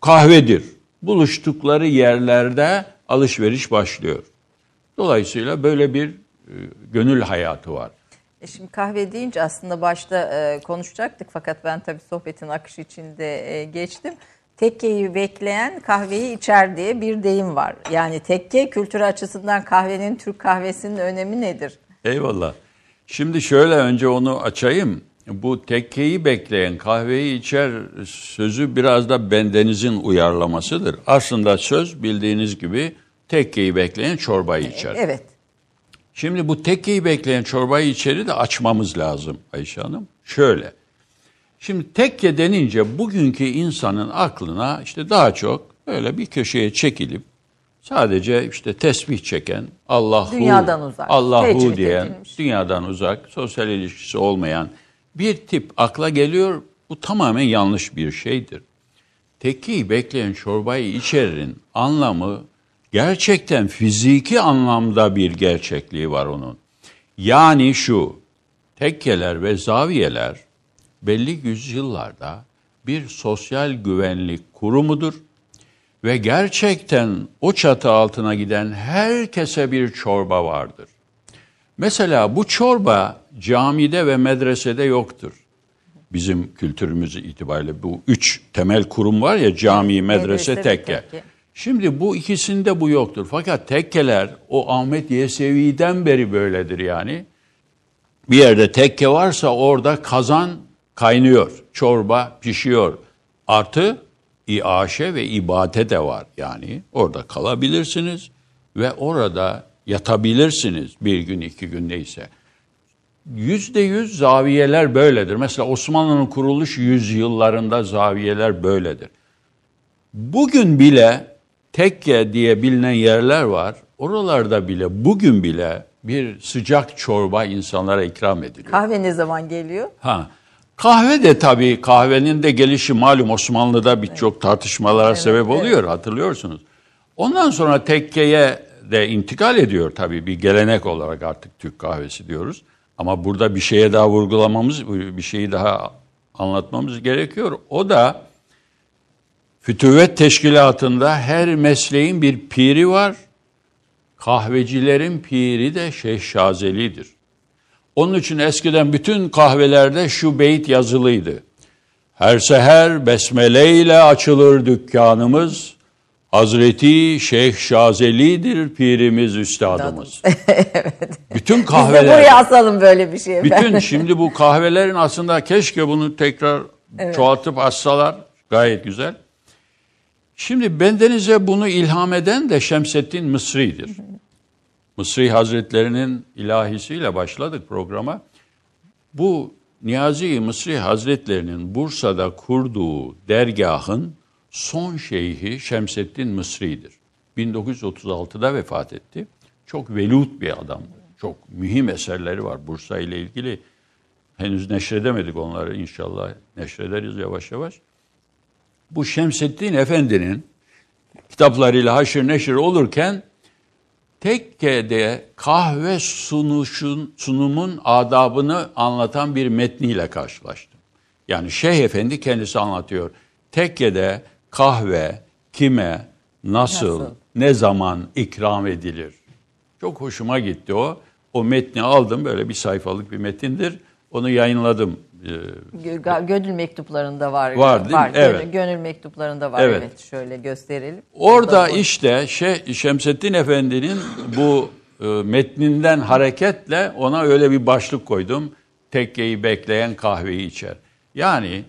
Kahvedir. Buluştukları yerlerde alışveriş başlıyor. Dolayısıyla böyle bir e, gönül hayatı var. E şimdi kahve deyince aslında başta e, konuşacaktık fakat ben tabii sohbetin akışı içinde e, geçtim. Tekkeyi bekleyen kahveyi içer diye bir deyim var. Yani tekke kültürü açısından kahvenin Türk kahvesinin önemi nedir? Eyvallah. Şimdi şöyle önce onu açayım. Bu tekkeyi bekleyen kahveyi içer sözü biraz da bendenizin uyarlamasıdır. Aslında söz bildiğiniz gibi tekkeyi bekleyen çorbayı içer. Evet. Şimdi bu tekkeyi bekleyen çorbayı içeri de açmamız lazım Ayşe Hanım. Şöyle. Şimdi tekke denince bugünkü insanın aklına işte daha çok böyle bir köşeye çekilip sadece işte tesbih çeken, Allahu, Dünyadan uzak, Allahu diyen, edilmiş. dünyadan uzak, sosyal ilişkisi olmayan bir tip akla geliyor. Bu tamamen yanlış bir şeydir. Tekkeyi bekleyen çorbayı içerin anlamı gerçekten fiziki anlamda bir gerçekliği var onun. Yani şu, tekkeler ve zaviyeler belli yüzyıllarda bir sosyal güvenlik kurumudur ve gerçekten o çatı altına giden herkese bir çorba vardır. Mesela bu çorba camide ve medresede yoktur. Bizim kültürümüz itibariyle bu üç temel kurum var ya cami, medrese, medrese ve tekke. tekke. Şimdi bu ikisinde bu yoktur. Fakat tekkeler o Ahmet Yesevi'den beri böyledir yani. Bir yerde tekke varsa orada kazan kaynıyor, çorba pişiyor. Artı iaşe ve ibate de var yani. Orada kalabilirsiniz ve orada yatabilirsiniz bir gün iki gün neyse. Yüzde yüz zaviyeler böyledir. Mesela Osmanlı'nın kuruluş yüzyıllarında zaviyeler böyledir. Bugün bile tekke diye bilinen yerler var. Oralarda bile bugün bile bir sıcak çorba insanlara ikram ediliyor. Kahve ne zaman geliyor? Ha. Kahve de tabii kahvenin de gelişi malum Osmanlı'da birçok tartışmalara sebep oluyor hatırlıyorsunuz. Ondan sonra tekkeye de intikal ediyor tabii bir gelenek olarak artık Türk kahvesi diyoruz. Ama burada bir şeye daha vurgulamamız, bir şeyi daha anlatmamız gerekiyor. O da Fütüvvet Teşkilatı'nda her mesleğin bir piri var. Kahvecilerin piri de Şeyh Şazeli'dir. Onun için eskiden bütün kahvelerde şu beyit yazılıydı. Her seher besmele ile açılır dükkanımız. Hazreti Şeyh Şazeli'dir pirimiz üstadımız. Bütün Biz de kahveler. buraya asalım böyle bir şey. Bütün şimdi bu kahvelerin aslında keşke bunu tekrar çoğaltıp assalar. Gayet güzel. Şimdi bendenize bunu ilham eden de Şemseddin Mısri'dir. Mısri Hazretlerinin ilahisiyle başladık programa. Bu Niyazi Mısri Hazretlerinin Bursa'da kurduğu dergahın son şeyhi Şemseddin Mısri'dir. 1936'da vefat etti. Çok velut bir adamdı. Çok mühim eserleri var Bursa ile ilgili. Henüz neşredemedik onları inşallah neşrederiz yavaş yavaş. Bu Şemseddin Efendi'nin kitaplarıyla haşır neşir olurken tekkede kahve sunuşun, sunumun adabını anlatan bir metniyle karşılaştım. Yani Şeyh Efendi kendisi anlatıyor. Tekkede kahve kime, nasıl, Nasıl? ne zaman ikram edilir? Çok hoşuma gitti o. O metni aldım böyle bir sayfalık bir metindir. Onu yayınladım. Ee, Gö- Gönül mektuplarında var. Var değil mi? Var. Evet. Gönül, mektuplarında var. Evet. Evet. Şöyle gösterelim. Orada Burada bu. işte şey, Şemsettin Efendi'nin bu e, metninden hareketle ona öyle bir başlık koydum. Tekkeyi bekleyen kahveyi içer. Yani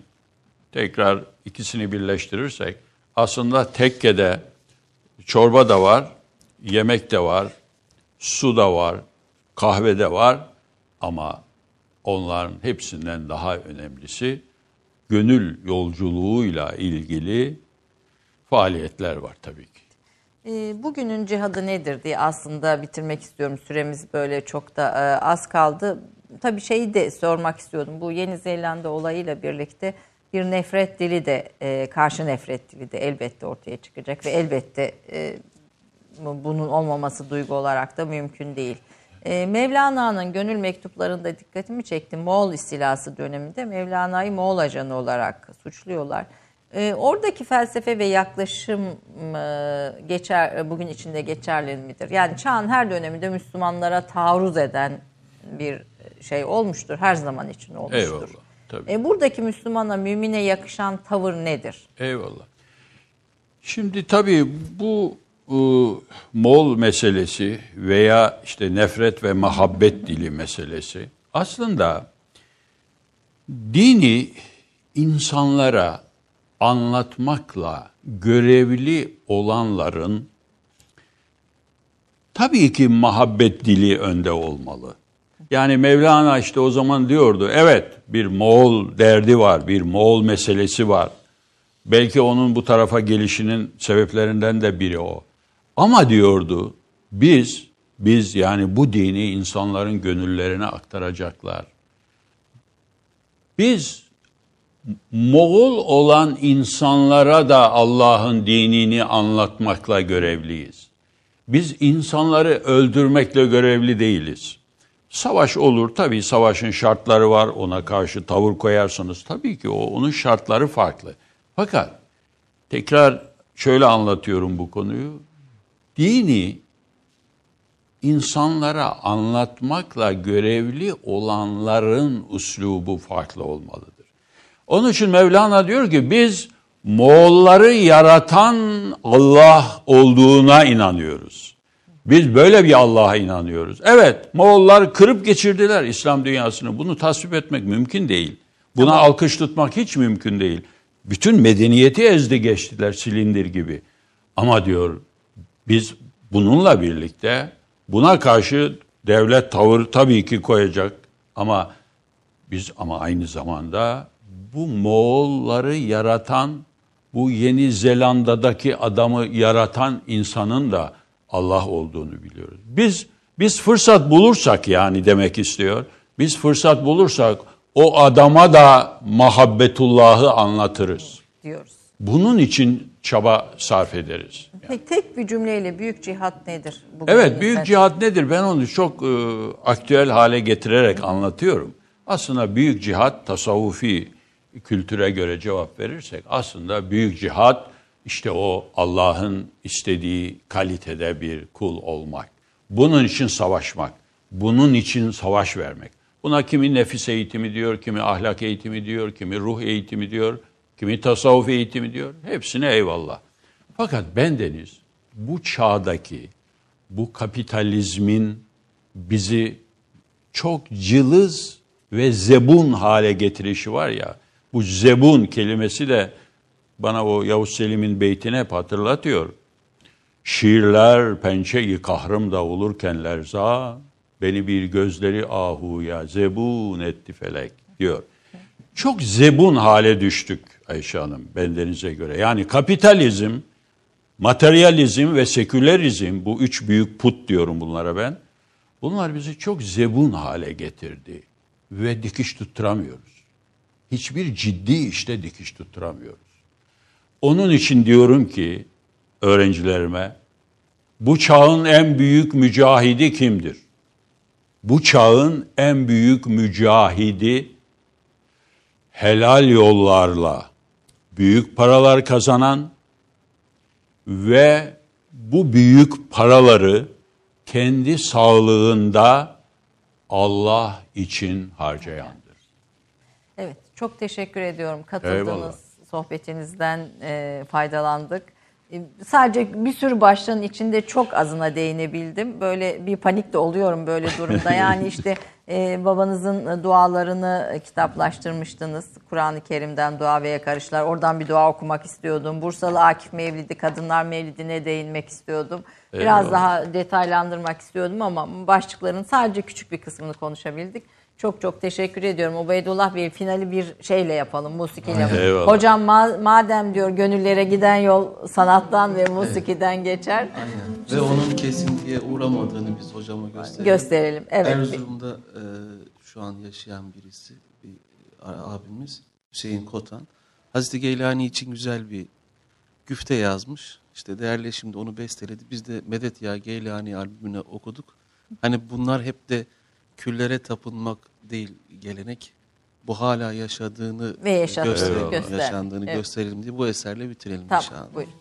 tekrar ikisini birleştirirsek aslında tekkede çorba da var, yemek de var, su da var, kahve de var ama onların hepsinden daha önemlisi gönül yolculuğuyla ilgili faaliyetler var tabii ki. Ee, Bugünün cihadı nedir diye aslında bitirmek istiyorum. Süremiz böyle çok da e, az kaldı. Tabii şeyi de sormak istiyordum. Bu Yeni Zelanda olayıyla birlikte bir nefret dili de e, karşı nefret dili de elbette ortaya çıkacak ve elbette e, bu- bunun olmaması duygu olarak da mümkün değil. E, Mevlana'nın gönül mektuplarında dikkatimi çekti. Moğol istilası döneminde Mevlana'yı Moğol ajanı olarak suçluyorlar. E, oradaki felsefe ve yaklaşım e, geçer e, bugün içinde geçerli midir? Yani çağın her döneminde Müslümanlara taarruz eden bir şey olmuştur. Her zaman için olmuştur. Eyvallah, tabii. E, buradaki Müslümana, mümine yakışan tavır nedir? Eyvallah. Şimdi tabii bu e, Moğol meselesi veya işte nefret ve muhabbet dili meselesi aslında dini insanlara anlatmakla görevli olanların tabii ki muhabbet dili önde olmalı. Yani Mevlana işte o zaman diyordu, evet bir Moğol derdi var, bir Moğol meselesi var. Belki onun bu tarafa gelişinin sebeplerinden de biri o. Ama diyordu, biz, biz yani bu dini insanların gönüllerine aktaracaklar. Biz Moğol olan insanlara da Allah'ın dinini anlatmakla görevliyiz. Biz insanları öldürmekle görevli değiliz. Savaş olur tabii savaşın şartları var ona karşı tavır koyarsınız tabii ki o onun şartları farklı. Fakat tekrar şöyle anlatıyorum bu konuyu. Dini insanlara anlatmakla görevli olanların uslubu farklı olmalıdır. Onun için Mevlana diyor ki biz Moğolları yaratan Allah olduğuna inanıyoruz. Biz böyle bir Allah'a inanıyoruz. Evet Moğollar kırıp geçirdiler İslam dünyasını. Bunu tasvip etmek mümkün değil. Buna alkış tutmak hiç mümkün değil. Bütün medeniyeti ezdi geçtiler silindir gibi. Ama diyor biz bununla birlikte buna karşı devlet tavır tabii ki koyacak ama biz ama aynı zamanda bu Moğolları yaratan, bu Yeni Zelanda'daki adamı yaratan insanın da Allah olduğunu biliyoruz. Biz biz fırsat bulursak yani demek istiyor. Biz fırsat bulursak o adama da muhabbetullahı anlatırız. diyoruz. Bunun için çaba sarf ederiz. Peki tek bir cümleyle büyük cihat nedir? Bugün Evet büyük efendim? cihat nedir? Ben onu çok e, aktüel hale getirerek anlatıyorum. Aslında büyük cihat tasavvufi kültüre göre cevap verirsek aslında büyük cihat işte o Allah'ın istediği kalitede bir kul olmak. Bunun için savaşmak. Bunun için savaş vermek. Buna kimi nefis eğitimi diyor, kimi ahlak eğitimi diyor, kimi ruh eğitimi diyor, kimi tasavvuf eğitimi diyor. Hepsine eyvallah. Fakat bendeniz bu çağdaki bu kapitalizmin bizi çok cılız ve zebun hale getirişi var ya. Bu zebun kelimesi de bana o Yavuz Selim'in beytini hep hatırlatıyor. Şiirler pençe-i kahrımda olurken lerza, beni bir gözleri ahuya zebun etti felek diyor. Çok zebun hale düştük Ayşe Hanım bendenize göre. Yani kapitalizm, materyalizm ve sekülerizm bu üç büyük put diyorum bunlara ben. Bunlar bizi çok zebun hale getirdi ve dikiş tutturamıyoruz. Hiçbir ciddi işte dikiş tutturamıyoruz. Onun için diyorum ki öğrencilerime bu çağın en büyük mücahidi kimdir? Bu çağın en büyük mücahidi helal yollarla büyük paralar kazanan ve bu büyük paraları kendi sağlığında Allah için harcayandır. Evet, çok teşekkür ediyorum. Katıldığınız. Sohbetinizden e, faydalandık. E, sadece bir sürü başlığın içinde çok azına değinebildim. Böyle bir panik de oluyorum böyle durumda. Yani işte e, babanızın dualarını kitaplaştırmıştınız. Kur'an-ı Kerim'den dua ve yakarışlar. Oradan bir dua okumak istiyordum. Bursalı Akif Mevlidi, Kadınlar Mevlidi'ne değinmek istiyordum. Biraz Eyvallah. daha detaylandırmak istiyordum ama başlıkların sadece küçük bir kısmını konuşabildik. Çok çok teşekkür ediyorum. Ubeydullah Bey finali bir şeyle yapalım, musikiyle. Eyvallah. Hocam ma- madem diyor gönüllere giden yol sanattan ve musikiden geçer. Ve onun kesintiye uğramadığını biz hocama gösterelim. Gösterelim. Evet. Erzurum'da e, şu an yaşayan birisi, bir a- abimiz Hüseyin Kotan. Hazreti Geylani için güzel bir güfte yazmış. İşte değerli şimdi onu besteledi. Biz de Medet Ya Geylani albümünü okuduk. Hani bunlar hep de küllere tapınmak değil gelenek. Bu hala yaşadığını Ve yaşadığını gösterelim, göster. yaşandığını Evet. gösterelim diye bu eserle bitirelim Tamam, inşallah. buyurun.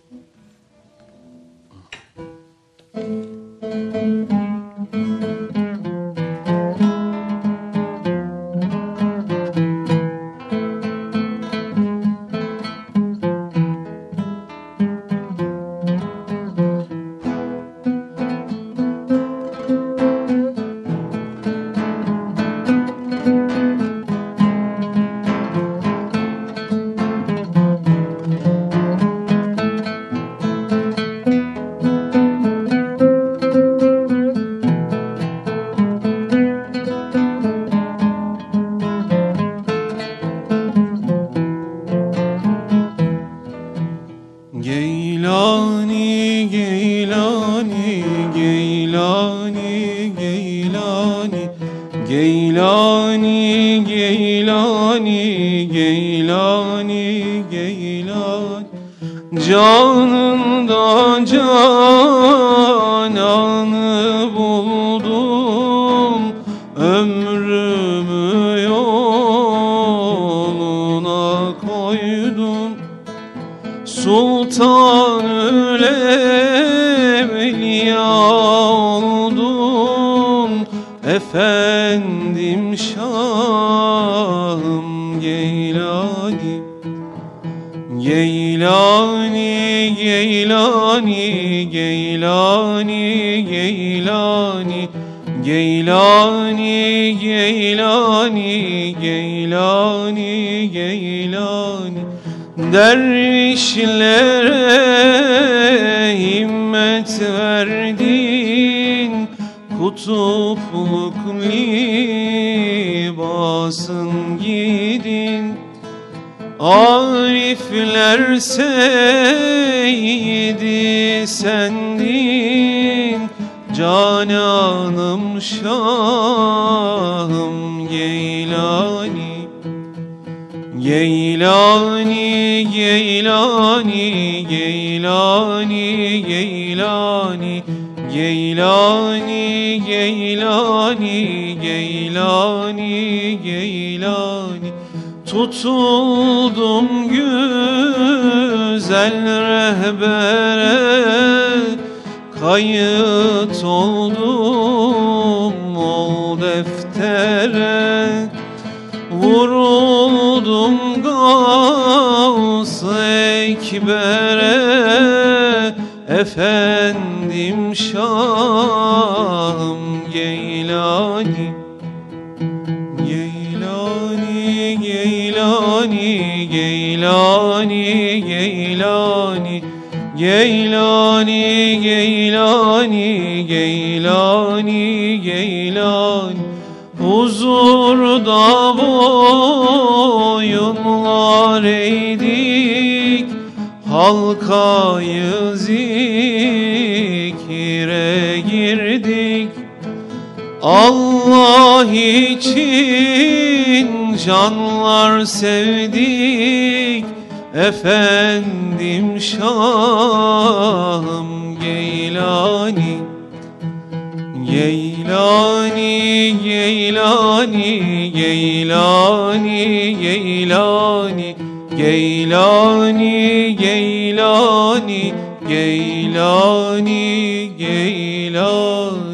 Şahım Geylani Geylani, Geylani, Geylani, Geylani Geylani, Geylani, Geylani, Geylani Dervişlere himmet verdin Kutupluk libasın Arifler seyidi sendin Cananım şahım Geylani Geylani, Geylani, Geylani, Geylani, Geylani, Geylani, Geylani, Geylani. Tutuldum güzel rehbere, kayıt oldum ol deftere. Vuruldum Gavs Ekber'e Efendim Şahım Geylani, Geylani, Geylani, Geylani. Huzurda boyunlar eğdik Halkayı zikire girdik. Allah için canlar sevdik Efendim Şahım Geylani Geylani, Geylani, Geylani, Geylani, Geylani, Geylani, Geylani, Geylani.